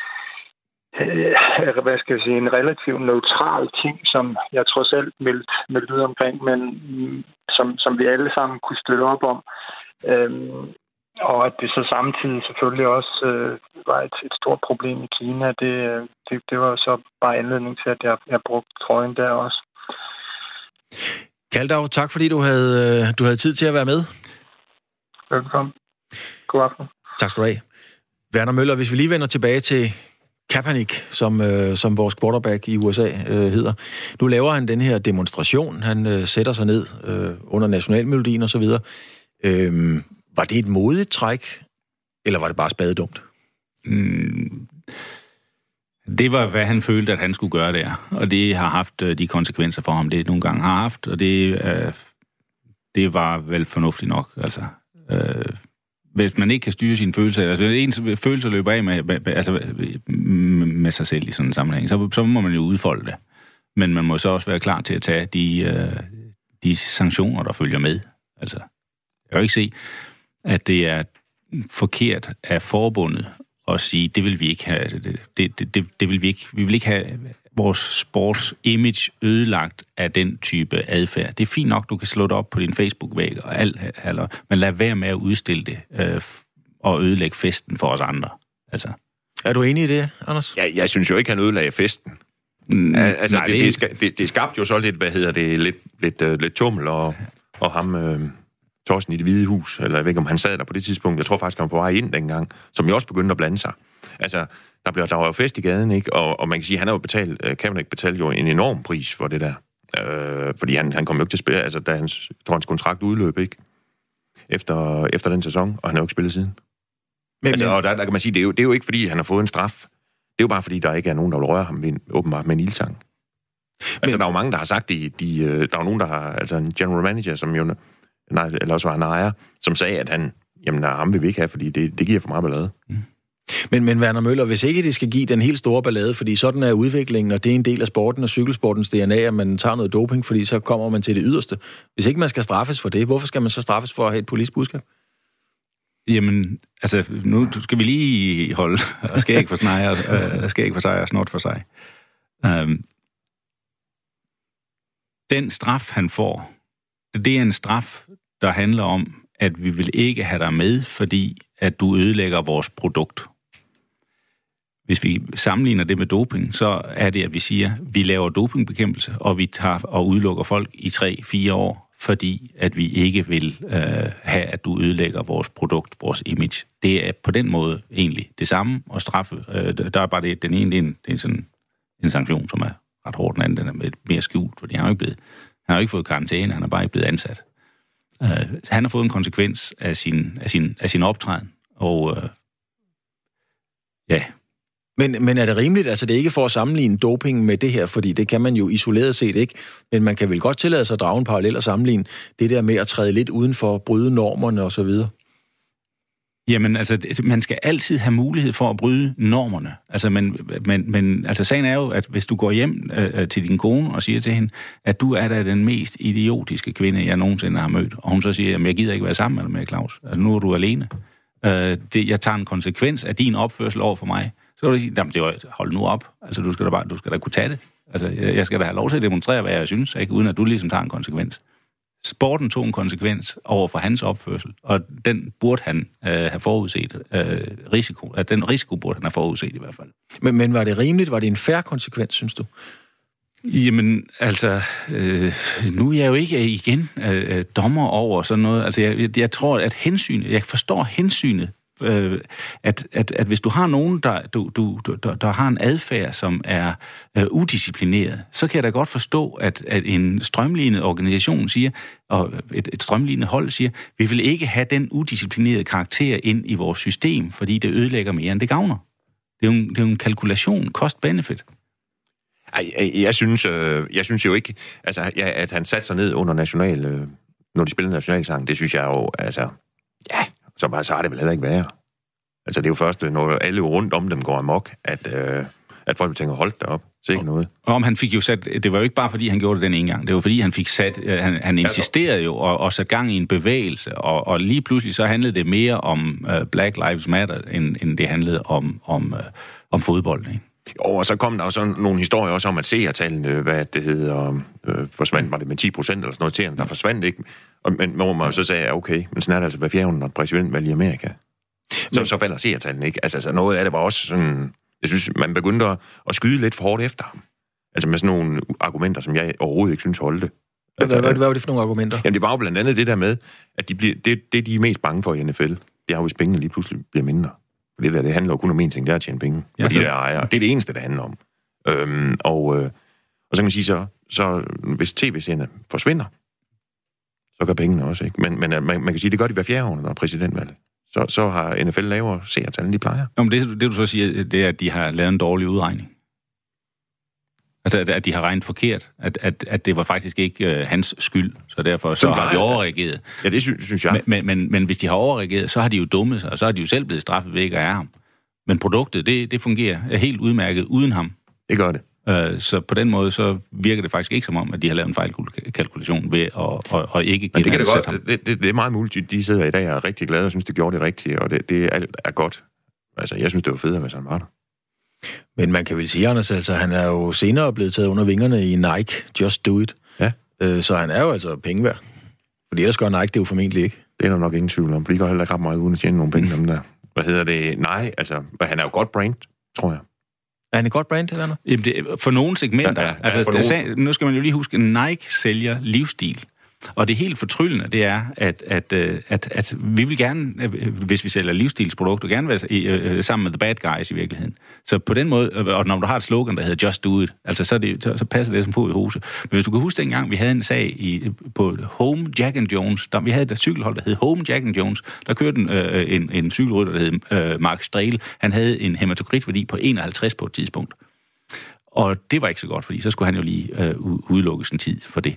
øh, hvad skal jeg sige, en relativt neutral ting, som jeg trods alt meldte, meldte ud omkring, men mm, som, som vi alle sammen kunne støtte op om. Øhm, og at det så samtidig selvfølgelig også øh, var et, et stort problem i Kina, det, øh, det, det var så bare anledning til, at jeg, jeg brugte trøjen der også. Kaldav, tak fordi du havde, øh, du havde tid til at være med. Velkommen. God aften. Tak skal du have. Werner Møller, hvis vi lige vender tilbage til Kaepernick, som, øh, som vores quarterback i USA øh, hedder. Nu laver han den her demonstration. Han øh, sætter sig ned øh, under nationalmelodien osv. Øh, var det et modigt træk, eller var det bare spadedumt? Mm, det var, hvad han følte, at han skulle gøre der. Og det har haft øh, de konsekvenser for ham, det nogle gange har haft. Og det, øh, det var vel fornuftigt nok. Altså, øh, hvis man ikke kan styre sine følelser, altså en følelser løber af med, med, altså, med sig selv i sådan en sammenhæng, så, så må man jo udfolde det. Men man må så også være klar til at tage de, øh, de sanktioner, der følger med. Altså, jeg kan jo ikke se, at det er forkert af forbundet at sige, det vil vi ikke have, det, det, det, det vil vi ikke, vi vil ikke have vores sports image ødelagt af den type adfærd. Det er fint nok, du kan slå det op på din Facebook-væg og alt, men lad være med at udstille det øh, og ødelægge festen for os andre. Altså. Er du enig i det, Anders? Ja, jeg synes jo ikke, han ødelagde festen. Mm, altså, nej, det, det, det, det, det skabte jo så lidt, hvad hedder det, lidt, lidt, uh, lidt tummel, og, og ham, uh, Torsten i det hvide hus, eller jeg ved ikke, om han sad der på det tidspunkt, jeg tror faktisk, han var på vej ind dengang, som jo også begyndte at blande sig. Altså, der, blev, der var jo fest i gaden, ikke? Og, og man kan sige, han har jo betalt, uh, Kaepernick betalte jo en enorm pris for det der. Uh, fordi han, han kom jo ikke til at spille, altså da hans, tror, hans kontrakt udløb, ikke? Efter, efter den sæson, og han har jo ikke spillet siden. Men, altså, og der, der kan man sige, det er, jo, det er jo ikke, fordi han har fået en straf. Det er jo bare, fordi der ikke er nogen, der vil røre ham med, åbenbart med en ildsang. Altså, Men... der er jo mange, der har sagt det. De, øh, der er jo nogen, der har... Altså, en general manager, som jo... Nej, eller også var en ejer, som sagde, at han... Jamen, nej, ham vil vi ikke have, fordi det, det giver for meget ballade. Mm. Men, men Werner Møller, hvis ikke det skal give den helt store ballade, fordi sådan er udviklingen, og det er en del af sporten og cykelsportens DNA, at man tager noget doping, fordi så kommer man til det yderste. Hvis ikke man skal straffes for det, hvorfor skal man så straffes for at have et politisk budskab? Jamen, altså, nu skal vi lige holde og skal ikke for snejer, øh, skal ikke for sig og snort for sig. Um, den straf, han får, det er en straf, der handler om, at vi vil ikke have dig med, fordi at du ødelægger vores produkt. Hvis vi sammenligner det med doping, så er det, at vi siger, at vi laver dopingbekæmpelse, og vi tager og udelukker folk i 3-4 år fordi at vi ikke vil øh, have, at du ødelægger vores produkt, vores image. Det er på den måde egentlig det samme at straffe. Øh, der er bare det, den ene, det er, en, det er sådan en sanktion, som er ret hård, den anden den er mere skjult, fordi han har jo ikke blevet, han har ikke fået karantæne, han er bare ikke blevet ansat. Øh, han har fået en konsekvens af sin, af sin, af sin optræden, og øh, ja, men, men er det rimeligt? Altså, det er ikke for at sammenligne doping med det her, fordi det kan man jo isoleret set ikke. Men man kan vel godt tillade sig at drage en parallel og sammenligne det der med at træde lidt uden for bryde normerne og så videre. Jamen, altså, altså, man skal altid have mulighed for at bryde normerne. Altså, men, men, men altså, sagen er jo, at hvis du går hjem øh, øh til din kone og siger til hende, at du er da den mest idiotiske kvinde, jeg nogensinde har mødt, og hun så siger, at jeg gider ikke være sammen med Claus. Altså, nu er du alene. Øh, det, jeg tager en konsekvens af din opførsel over for mig. Så vil du sige, jamen det var, hold nu op. Altså, du skal da, bare, du skal da kunne tage det. Altså, jeg, jeg skal da have lov til at demonstrere, hvad jeg synes, ikke? uden at du ligesom tager en konsekvens. Sporten tog en konsekvens over for hans opførsel, og den burde han øh, have forudset. Øh, risiko, at den risiko burde han have forudset i hvert fald. Men, men var det rimeligt? Var det en færre konsekvens, synes du? Jamen, altså, øh, nu er jeg jo ikke igen øh, dommer over sådan noget. Altså, jeg, jeg tror, at hensynet, jeg forstår hensynet øh, at, at, at hvis du har nogen, der, du, du, der, der har en adfærd, som er øh, udisciplineret, så kan jeg da godt forstå, at, at en strømlignet organisation siger, og et, et strømlignet hold siger, vi vil ikke have den udisciplinerede karakter ind i vores system, fordi det ødelægger mere, end det gavner. Det er jo en, det er jo en kalkulation, cost-benefit. Ej, jeg synes, øh, jeg synes jo ikke, altså, ja, at han satte sig ned under national, øh, når de spillede nationalsang, det synes jeg jo, altså, ja, så, bare, så har det vel heller ikke været. Altså, det er jo først, når alle rundt om dem går amok, at, øh, at folk tænker, hold da op, ikke noget. Og om han fik jo sat, det var jo ikke bare fordi, han gjorde det den ene gang, det var fordi, han fik sat, øh, han, han insisterede jo og, og sat gang i en bevægelse, og, og lige pludselig så handlede det mere om uh, Black Lives Matter, end, end det handlede om, om, uh, om fodbold, ikke? Jo, og så kom der jo sådan nogle historier også om, at seertallene, hvad det hedder, øh, forsvandt, var det med 10 procent eller sådan noget der forsvandt ikke. Og, men hvor man så sagde, okay, men sådan er det altså hver fjerde præsidentvalg i Amerika. Så, men... så falder seertallene ikke. Altså, altså, noget af det var også sådan, jeg synes, man begyndte at, at skyde lidt for hårdt efter ham. Altså med sådan nogle argumenter, som jeg overhovedet ikke synes holdte. Hvad, hvad, hvad, hvad var det for nogle argumenter? Jamen, det var jo blandt andet det der med, at de bliver, det, det, de er mest bange for i NFL, det er jo, hvis pengene lige pludselig bliver mindre. For det der, det handler jo kun om én ting, det er at tjene penge. Ja, for de der ejere. Det er det eneste, det handler om. Øhm, og, øh, og så kan man sige så, så hvis tv-serierne forsvinder, så gør pengene også, ikke? Men, men man, man kan sige, det gør de hver fjerde år, når der er præsidentvalg. Så, så har NFL lavere seertal, end de plejer. Jamen det, det, du så siger, det er, at de har lavet en dårlig udregning. Altså, at, at de har regnet forkert. At, at, at det var faktisk ikke uh, hans skyld, så derfor så har de overreageret. Ja, det synes, synes jeg. Men, men, men hvis de har overreageret, så har de jo dummet sig, og så har de jo selv blevet straffet ved ikke at ham. Men produktet, det, det fungerer helt udmærket uden ham. Det gør det. Uh, så på den måde, så virker det faktisk ikke som om, at de har lavet en fejlkalkulation ved at, at, at ikke Men det, kan det, godt, det, det, det er meget muligt. De sidder i dag og er rigtig glade og synes, det gjorde det rigtige, og det, det alt er godt. Altså, jeg synes, det var federe, hvis han var der. Men man kan vel sige, Anders, altså, han er jo senere blevet taget under vingerne i Nike, Just Do It. Ja. Øh, så han er jo altså penge værd. Fordi ellers gør Nike det jo formentlig ikke. Det er der nok ingen tvivl om, for de går heller ikke ret meget uden at tjene nogle penge, dem der. Hvad hedder det? Nej, altså, han er jo godt brand, tror jeg. Er han et godt brand, eller Jamen, det, for nogle segmenter. Ja, ja, ja, altså, for nogle... nu skal man jo lige huske, at Nike sælger livsstil. Og det helt fortryllende, det er, at, at, øh, at, at vi vil gerne, øh, hvis vi sælger livsstilsprodukter, gerne være i, øh, øh, sammen med the bad guys i virkeligheden. Så på den måde, og når du har et slogan, der hedder Just Do It, altså så, det, så, så passer det som fod i hose. Men hvis du kan huske dengang, vi havde en sag i, på Home Jack and Jones, der, vi havde et cykelhold, der hed Home Jack and Jones, der kørte en, øh, en, en cykelrytter, der hed øh, Mark Strehl. Han havde en hematokritværdi på 51 på et tidspunkt. Og det var ikke så godt, fordi så skulle han jo lige øh, udelukkes en tid for det.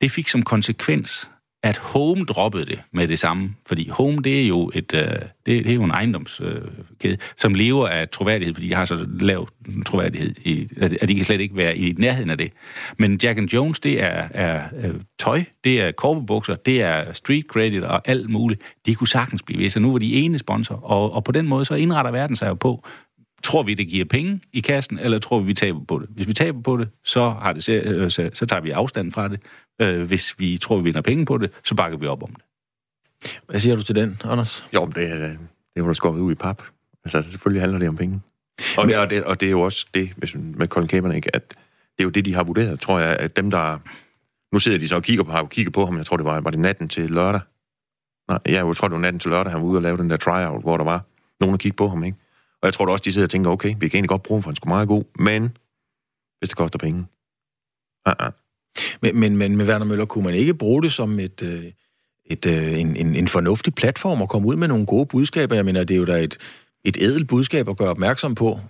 Det fik som konsekvens, at Home droppede det med det samme. Fordi Home, det er jo, et, øh, det, det er jo en ejendomskæde, øh, som lever af troværdighed, fordi de har så lav troværdighed, i, at de kan slet ikke være i nærheden af det. Men Jack and Jones, det er, er, er tøj, det er korpebukser, det er street credit og alt muligt. De kunne sagtens blive ved, så nu var de ene sponsor. Og, og på den måde, så indretter verden sig jo på, Tror vi, det giver penge i kassen, eller tror vi, vi taber på det? Hvis vi taber på det, så, har det, så, så, så tager vi afstand fra det. Øh, hvis vi tror, vi vinder penge på det, så bakker vi op om det. Hvad siger du til den, Anders? Jo, det, er, det var da skåret ud i pap. Altså, selvfølgelig handler det om penge. Og, Men, det, og, det, og det er jo også det, hvis, med Colin Kaepernick, at det er jo det, de har vurderet, tror jeg, at dem, der... Nu sidder de så og kigger på, har kigget på ham, jeg tror, det var, var det natten til lørdag. Nej, jeg tror, det var natten til lørdag, han var ude og lave den der tryout, hvor der var nogen, der kiggede på ham, ikke? Og jeg tror da også, de sidder og tænker, okay, vi kan egentlig godt bruge ham, for han er meget god, men hvis det koster penge. Uh-uh. Men, men, men med Werner Møller, kunne man ikke bruge det som et, øh, et, øh, en, en, en fornuftig platform at komme ud med nogle gode budskaber? Jeg mener, det er jo da et, et ædelt budskab at gøre opmærksom på,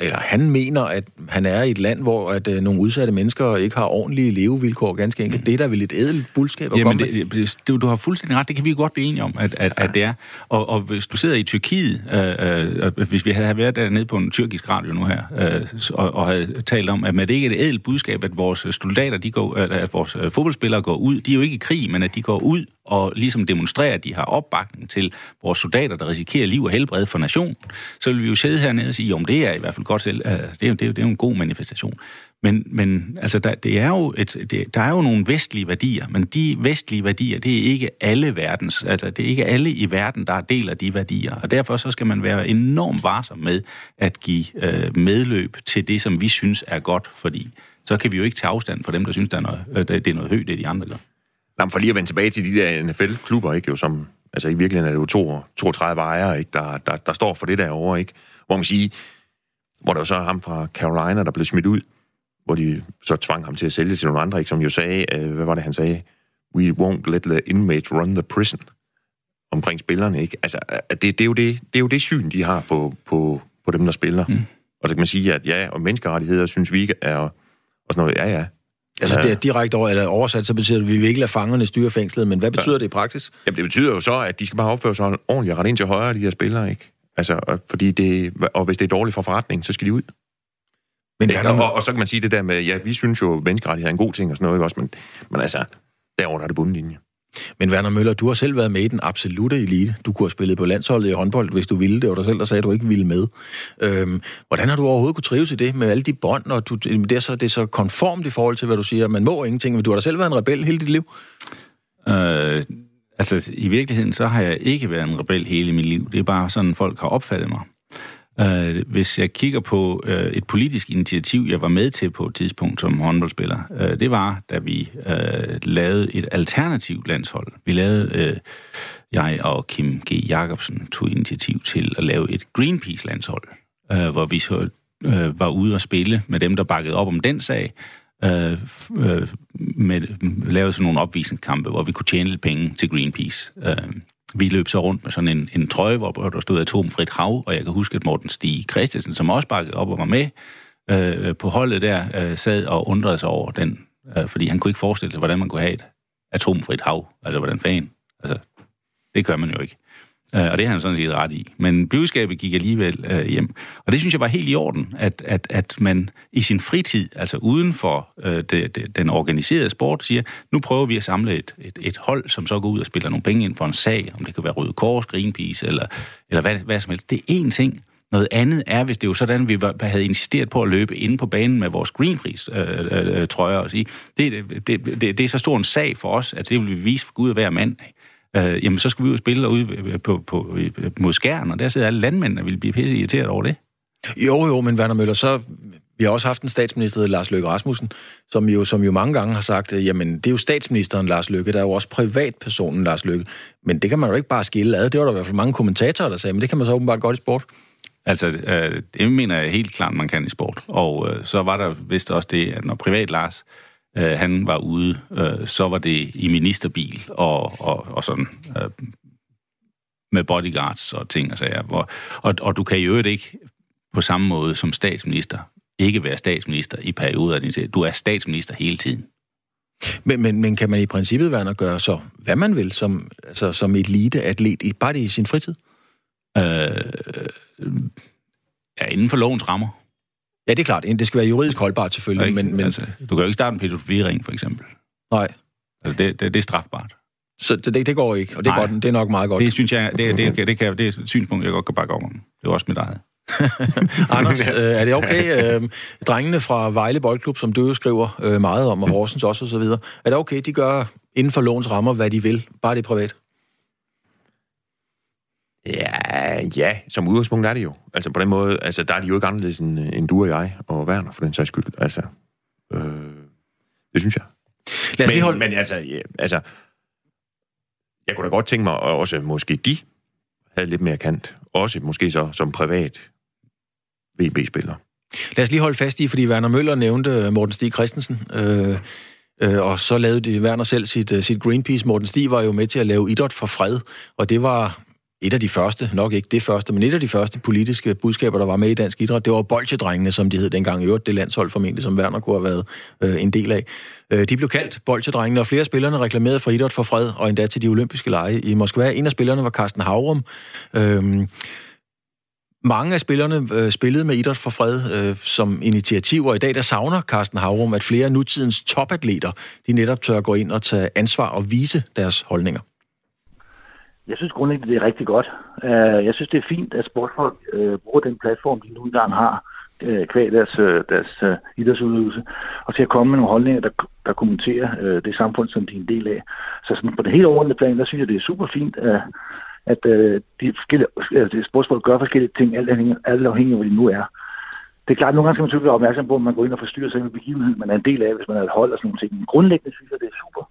eller han mener, at han er i et land, hvor at øh, nogle udsatte mennesker ikke har ordentlige levevilkår, ganske enkelt. Mm. Det er da vel et ædelt budskab at Jamen, komme det, det, du har fuldstændig ret, det kan vi godt blive enige om, at, at, ja. at det er. Og, og hvis du sidder i Tyrkiet, øh, øh, hvis vi havde været dernede på en tyrkisk radio nu her, øh, og, og havde talt om, at det ikke er et ædelt budskab, at vores soldater, de går, at vores øh, fodboldspillere går ud, de er jo ikke i krig, men at de går ud og ligesom demonstrere, at de har opbakning til vores soldater, der risikerer liv og helbred for nationen, så vil vi jo sidde hernede og sige, om det er i hvert fald godt selv, altså, det, er, det, er, det er jo en god manifestation. Men, men altså, der, det er jo et, det, der er jo nogle vestlige værdier, men de vestlige værdier, det er ikke alle verdens, altså det er ikke alle i verden, der deler de værdier, og derfor så skal man være enormt varsom med at give øh, medløb til det, som vi synes er godt, fordi så kan vi jo ikke tage afstand fra dem, der synes, der er noget, øh, det er noget højt, det de andre gør. Jamen, for lige at vende tilbage til de der NFL-klubber, ikke, jo, som Altså i virkeligheden er det jo 32 ejere, ikke, der, der, der står for det derovre, ikke? Hvor man kan sige, hvor der var så ham fra Carolina, der blev smidt ud, hvor de så tvang ham til at sælge til nogle andre, ikke? som jo sagde, øh, hvad var det, han sagde? We won't let the inmates run the prison omkring spillerne, ikke? Altså, det, det, er jo det, det er jo det syn, de har på, på, på dem, der spiller. Mm. Og så kan man sige, at ja, og menneskerettigheder synes vi ikke er, og sådan noget, ja, ja. Altså, det er direkte over, eller oversat, så betyder det, at vi vil ikke lade fangerne styre fængslet, men hvad betyder ja. det i praksis? Jamen, det betyder jo så, at de skal bare opføre sig ordentligt og rette ind til højre, de her spillere, ikke? Altså, fordi det, og hvis det er dårligt for forretning, så skal de ud. Men ja, og, og, så kan man sige det der med, ja, vi synes jo, at menneskerettighed er en god ting og sådan noget, også, men, men altså, derover der er det bundlinje. Men Werner Møller, du har selv været med i den absolute elite. Du kunne have spillet på landsholdet i håndbold, hvis du ville det, var dig selv, der sagde, at du ikke ville med. Øhm, hvordan har du overhovedet kunne trives i det med alle de bånd, og du, det, er så, det er så konformt i forhold til, hvad du siger, man må ingenting, men du har da selv været en rebel hele dit liv? Øh, altså, i virkeligheden, så har jeg ikke været en rebel hele mit liv. Det er bare sådan, folk har opfattet mig. Øh, hvis jeg kigger på øh, et politisk initiativ, jeg var med til på et tidspunkt som håndboldspiller, øh, det var, da vi øh, lavede et alternativt landshold. Vi lavede, øh, jeg og Kim G. Jacobsen tog initiativ til at lave et Greenpeace-landshold, øh, hvor vi så øh, var ude og spille med dem, der bakkede op om den sag, øh, øh, med, lavede sådan nogle opvisningskampe, hvor vi kunne tjene lidt penge til Greenpeace. Øh, vi løb så rundt med sådan en, en trøje, hvor der stod atomfrit hav, og jeg kan huske, at Morten Stig Christensen, som også bakkede op og var med øh, på holdet der, øh, sad og undrede sig over den, øh, fordi han kunne ikke forestille sig, hvordan man kunne have et atomfrit hav. Altså, hvordan fanden? Altså, det gør man jo ikke. Øh, og det har han sådan set ret i. Men budskabet gik alligevel øh, hjem. Og det synes jeg var helt i orden, at, at, at man i sin fritid, altså uden for øh, det, det, den organiserede sport, siger, nu prøver vi at samle et, et, et hold, som så går ud og spiller nogle penge ind for en sag, om det kan være Røde Kors, Greenpeace eller, eller hvad, hvad som helst. Det er én ting. Noget andet er, hvis det er jo sådan, at vi havde insisteret på at løbe inde på banen med vores Greenpeace-trøjer øh, øh, øh og sige, det, det, det, det, det er så stor en sag for os, at det vil vi vise for Gud hver mand af øh, jamen så skal vi ud og spille ude på, på, mod skæren, og der sidder alle landmændene og vil blive pisse irriteret over det. Jo, jo, men Werner Møller, så vi har også haft en statsminister, Lars Løkke Rasmussen, som jo, som jo mange gange har sagt, jamen det er jo statsministeren Lars Løkke, der er jo også privatpersonen Lars Løkke. Men det kan man jo ikke bare skille ad. Det var der i hvert fald mange kommentatorer, der sagde, men det kan man så åbenbart godt i sport. Altså, øh, det mener jeg helt klart, man kan i sport. Og øh, så var der vist også det, at når privat Lars øh, han var ude, øh, så var det i ministerbil og, og, og sådan øh, med bodyguards og ting og sager. Hvor, og, og du kan jo ikke på samme måde som statsminister ikke være statsminister i perioder af din tid. Du er statsminister hele tiden. Men, men, men kan man i princippet være at gøre så, hvad man vil, som, altså, som elite-atlet, bare det i sin fritid? Øh, ja, inden for lovens rammer. Ja, det er klart. Det skal være juridisk holdbart selvfølgelig. Ikke, men, men... Altså, du kan jo ikke starte en pædofiliring, for eksempel. Nej. Altså, det, det, det er strafbart. Så det, det går ikke, og det er, godt, det er nok meget godt. Det synes jeg, det, det, det, det, kan, det er et synspunkt, jeg godt kan bakke over. Det er også mit eget. Anders, øh, er det okay? Øh, drengene fra Vejle Boldklub, som du skriver øh, meget om, og Horsens også og så videre, er det okay, de gør inden for lovens rammer, hvad de vil, bare det er privat? Ja, ja, som udgangspunkt er det jo. Altså på den måde, altså der er de jo ikke anderledes end, end du og jeg, og Werner for den sags skyld. Altså, øh, det synes jeg. Lad os men, holde... men altså, ja, altså, jeg kunne da godt tænke mig, at også måske de havde lidt mere kant. Også måske så som privat VB-spiller. Lad os lige holde fast i, fordi Werner Møller nævnte Morten Stig Christensen, øh, øh, og så lavede de Werner selv sit, uh, sit Greenpeace. Morten Stig var jo med til at lave idræt for fred, og det var et af de første, nok ikke det første, men et af de første politiske budskaber, der var med i dansk idræt, det var bolsjedrengene, som de hed dengang. I øvrigt det landshold formentlig, som Werner kunne have været øh, en del af. Øh, de blev kaldt bolsjedrengene, og flere af spillerne reklamerede for idræt for fred, og endda til de olympiske lege i Moskva. En af spillerne var Carsten Havrum. Øh, mange af spillerne øh, spillede med Idræt for Fred øh, som initiativ, og i dag der savner Carsten Havrum, at flere af nutidens topatleter, de netop tør gå ind og tage ansvar og vise deres holdninger. Jeg synes grundlæggende, det er rigtig godt. Øh, jeg synes, det er fint, at sportsfolk øh, bruger den platform, de nu engang har, øh, kvæg deres, øh, deres idrætsudøvelse, og til at komme med nogle holdninger, der, der kommenterer det samfund, som de er en del af. Så sådan på det helt overordnede plan, der synes jeg, det er super fint, at, at de forskellige, altså, sportsfolk gør forskellige ting, alt afhængig, alt afhængig af, hvor de nu er. Det er klart, at nogle gange skal man selvfølgelig være opmærksom på, at man går ind og forstyrrer sig med begivenhed, man er en del af, hvis man er et hold og sådan nogle ting. Men grundlæggende synes jeg, det er super,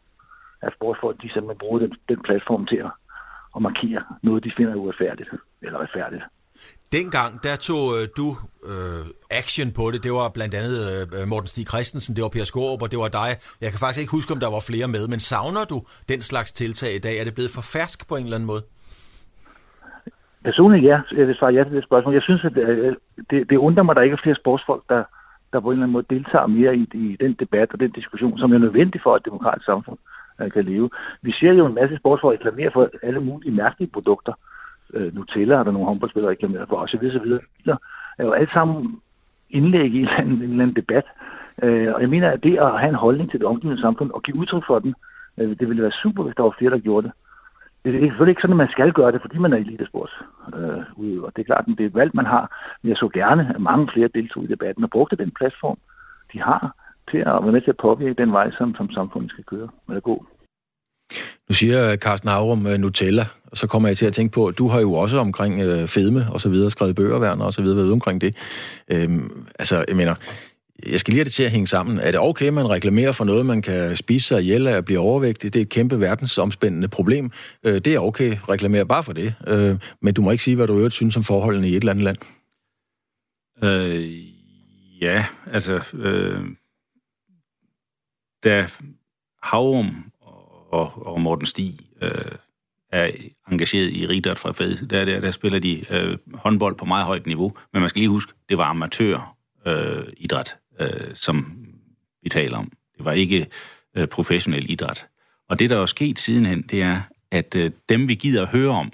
at sportsfolk de simpelthen bruger den, den platform til at at markere noget, de finder uretfærdigt eller retfærdigt. Dengang, der tog øh, du øh, action på det. Det var blandt andet øh, Morten Stig Christensen, det var Per Skårup, og det var dig. Jeg kan faktisk ikke huske, om der var flere med, men savner du den slags tiltag i dag? Er det blevet for fersk på en eller anden måde? Personligt ja, jeg vil svare ja til det spørgsmål. Jeg synes, at det, det, det undrer mig, at der ikke er flere sportsfolk, der, der på en eller anden måde deltager mere i, i den debat og den diskussion, som er nødvendig for, et demokratisk samfund kan leve. Vi ser jo en masse sportsfolk reklamere for alle mulige mærkelige produkter. Øh, Nutella er der nogle håndboldspillere reklameret for, osv. osv. Det er jo alt sammen indlæg i en eller anden, en eller anden debat. Øh, og jeg mener, at det at have en holdning til det omgivende samfund og give udtryk for den, øh, det ville være super, hvis der var flere, der gjorde det det er selvfølgelig ikke sådan, at man skal gøre det, fordi man er elitesports øh, og Det er klart, at det er et valg, man har. Men jeg så gerne, at mange flere deltog i debatten og brugte den platform, de har til at være med til at påvirke den vej, som, som samfundet skal køre med at gå. Nu siger Carsten Aurum uh, Nutella, og så kommer jeg til at tænke på, at du har jo også omkring uh, fedme og så videre, skrevet bøger, og så videre, været omkring det. Øhm, altså, jeg mener, jeg skal lige have det til at hænge sammen. Er det okay, man reklamerer for noget, man kan spise sig ihjel af at blive overvægtig? Det er et kæmpe verdensomspændende problem. Øh, det er okay, reklamere bare for det. Øh, men du må ikke sige, hvad du øvrigt synes om forholdene i et eller andet land. Øh, ja, altså... Øh, da Havrum og, og Morten Stig øh, er engageret i Rigdart fra Fed, der, der, der spiller de øh, håndbold på meget højt niveau. Men man skal lige huske, det var amatør øh, idræt øh, som vi taler om. Det var ikke øh, professionel idræt. Og det, der er sket sidenhen, det er, at øh, dem, vi gider at høre om,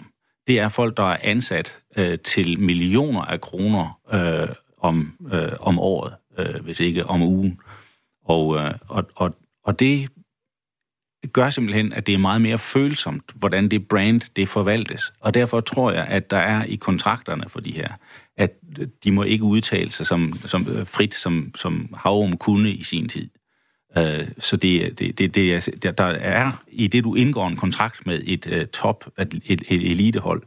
det er folk, der er ansat øh, til millioner af kroner øh, om, øh, om året, øh, hvis ikke om ugen. Og, øh, og, og, og det gør simpelthen, at det er meget mere følsomt, hvordan det brand det forvaltes. Og derfor tror jeg, at der er i kontrakterne for de her, at de må ikke udtale sig som, som øh, frit, som, som Havrum kunne i sin tid. Øh, så det, det, det, det er, der er i det, du indgår en kontrakt med et øh, top, et, et, elitehold,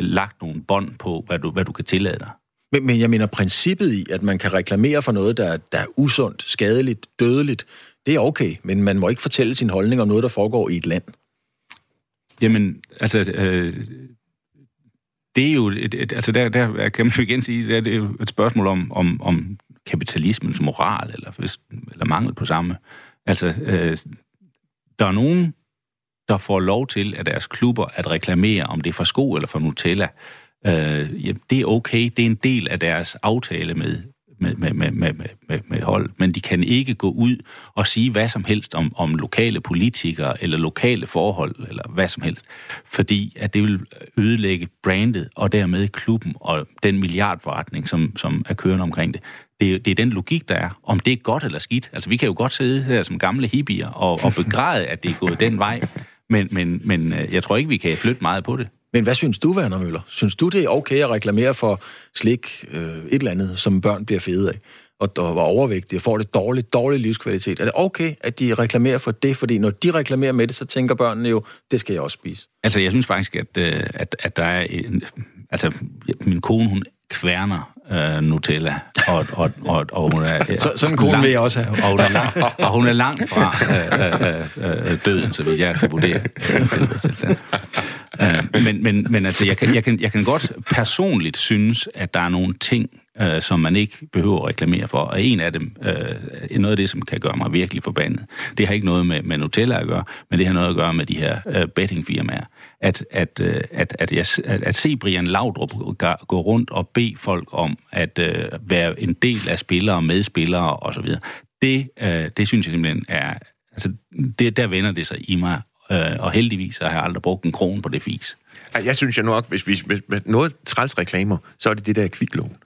lagt nogle bånd på, hvad du, hvad du kan tillade dig. Men, men jeg mener princippet i, at man kan reklamere for noget, der, der er usundt, skadeligt, dødeligt, det er okay, men man må ikke fortælle sin holdning om noget, der foregår i et land. Jamen, altså, øh, det er jo, et, et, altså der, der kan man jo igen sige, det er, det er jo et spørgsmål om, om, om kapitalismens moral, eller, hvis, eller mangel på samme. Altså, øh, der er nogen, der får lov til af deres klubber at reklamere, om det er for sko eller for Nutella. Øh, ja, det er okay, det er en del af deres aftale med, med, med, med, med, med, med hold, men de kan ikke gå ud og sige hvad som helst om, om lokale politikere eller lokale forhold eller hvad som helst, fordi at det vil ødelægge brandet og dermed klubben og den milliardforretning, som, som er kørende omkring det. Det, det er den logik, der er. Om det er godt eller skidt. Altså, vi kan jo godt sidde her som gamle hippier og, og begræde, at det er gået den vej, men, men, men øh, jeg tror ikke, vi kan flytte meget på det. Men hvad synes du, Werner Møller? Synes du, det er okay at reklamere for slik, øh, et eller andet, som børn bliver fede af, og der var overvægtige og får det dårligt, dårlig livskvalitet? Er det okay, at de reklamerer for det? Fordi når de reklamerer med det, så tænker børnene jo, det skal jeg også spise. Altså, jeg synes faktisk, at, øh, at, at der er en... Altså, min kone, hun kværner øh, Nutella, og, og, og, og hun er... Så, sådan en kone vil jeg også have. Og hun er, lang, og hun er langt fra øh, øh, øh, døden, så vidt jeg kan vurdere. Øh, men, men, men altså, jeg kan, jeg, kan, jeg kan godt personligt synes, at der er nogle ting, øh, som man ikke behøver at reklamere for. Og en af dem, øh, noget af det, som kan gøre mig virkelig forbandet, det har ikke noget med, med Nutella at gøre, men det har noget at gøre med de her øh, bettingfirmaer. At, at, øh, at, at, jeg, at, at se Brian Laudrup gå rundt og bede folk om at øh, være en del af spillere, medspillere osv., det, øh, det synes jeg simpelthen er... Altså, det, der vender det sig i mig, øh, og heldigvis har jeg aldrig brugt en krone på det fis. Jeg synes jo nok, hvis vi hvis noget træls reklamer, så er det det der kviklån.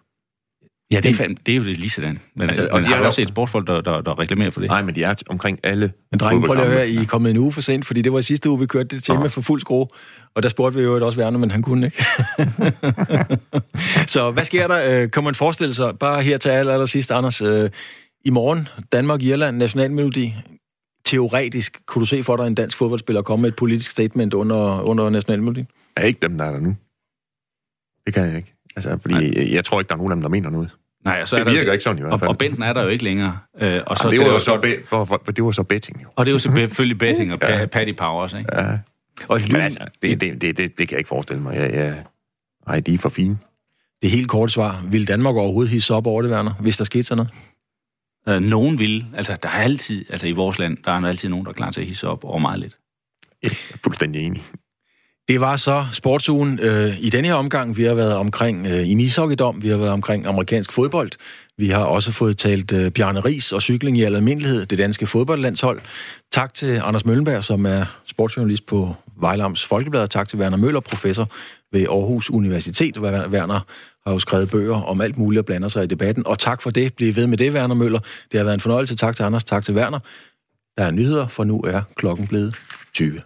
Ja, det er, fandme, det er jo det lige sådan. Men, altså, og de har jo også et sportsfolk, der, der, der reklamerer for det. Nej, men de er omkring alle. Men drenge, prøv lige at høre, I er kommet en uge for sent, fordi det var sidste uge, vi kørte det tema for fuld skrue. Og der spurgte vi jo også Werner, men han kunne ikke. så hvad sker der? Øh, kan man forestille sig, bare her til aller, aller sidst, Anders, øh, i morgen, Danmark-Irland, nationalmelodi. Teoretisk, kunne du se for dig en dansk fodboldspiller komme med et politisk statement under, under nationalmelodien? Er ikke dem, der er der nu. Det kan jeg ikke. Altså, fordi jeg, jeg tror ikke, der er nogen af dem, der mener noget. Nej, og så det er der, virker ikke sådan i hvert fald. Og, og Benten er der jo ikke længere. Øh, og så Jamen, det, var jo så be, for, for, det var så betting jo. Og det var selvfølgelig betting og ja. Paddy Powers, ikke? Ja. Og Men altså, det, det, det, det, det kan jeg ikke forestille mig. Jeg, jeg, ej, de er for fine. Det helt korte svar. Vil Danmark overhovedet hisse op over det, Werner, hvis der skete sådan noget? Øh, nogen vil. Altså, der er altid, altså i vores land, der er altid nogen, der er klar til at hisse op over meget lidt. Jeg er fuldstændig enig. Det var så sportsugen øh, i denne her omgang. Vi har været omkring øh, en ishockeydom, vi har været omkring amerikansk fodbold. Vi har også fået talt øh, Bjarne Ries og cykling i almindelighed, det danske fodboldlandshold. Tak til Anders Møllenberg, som er sportsjournalist på Vejlams Folkeblad. Tak til Werner Møller, professor ved Aarhus Universitet. Werner har jo skrevet bøger om alt muligt og blander sig i debatten. Og tak for det. Bliv ved med det, Werner Møller. Det har været en fornøjelse. Tak til Anders, tak til Werner. Der er nyheder, for nu er klokken blevet 20.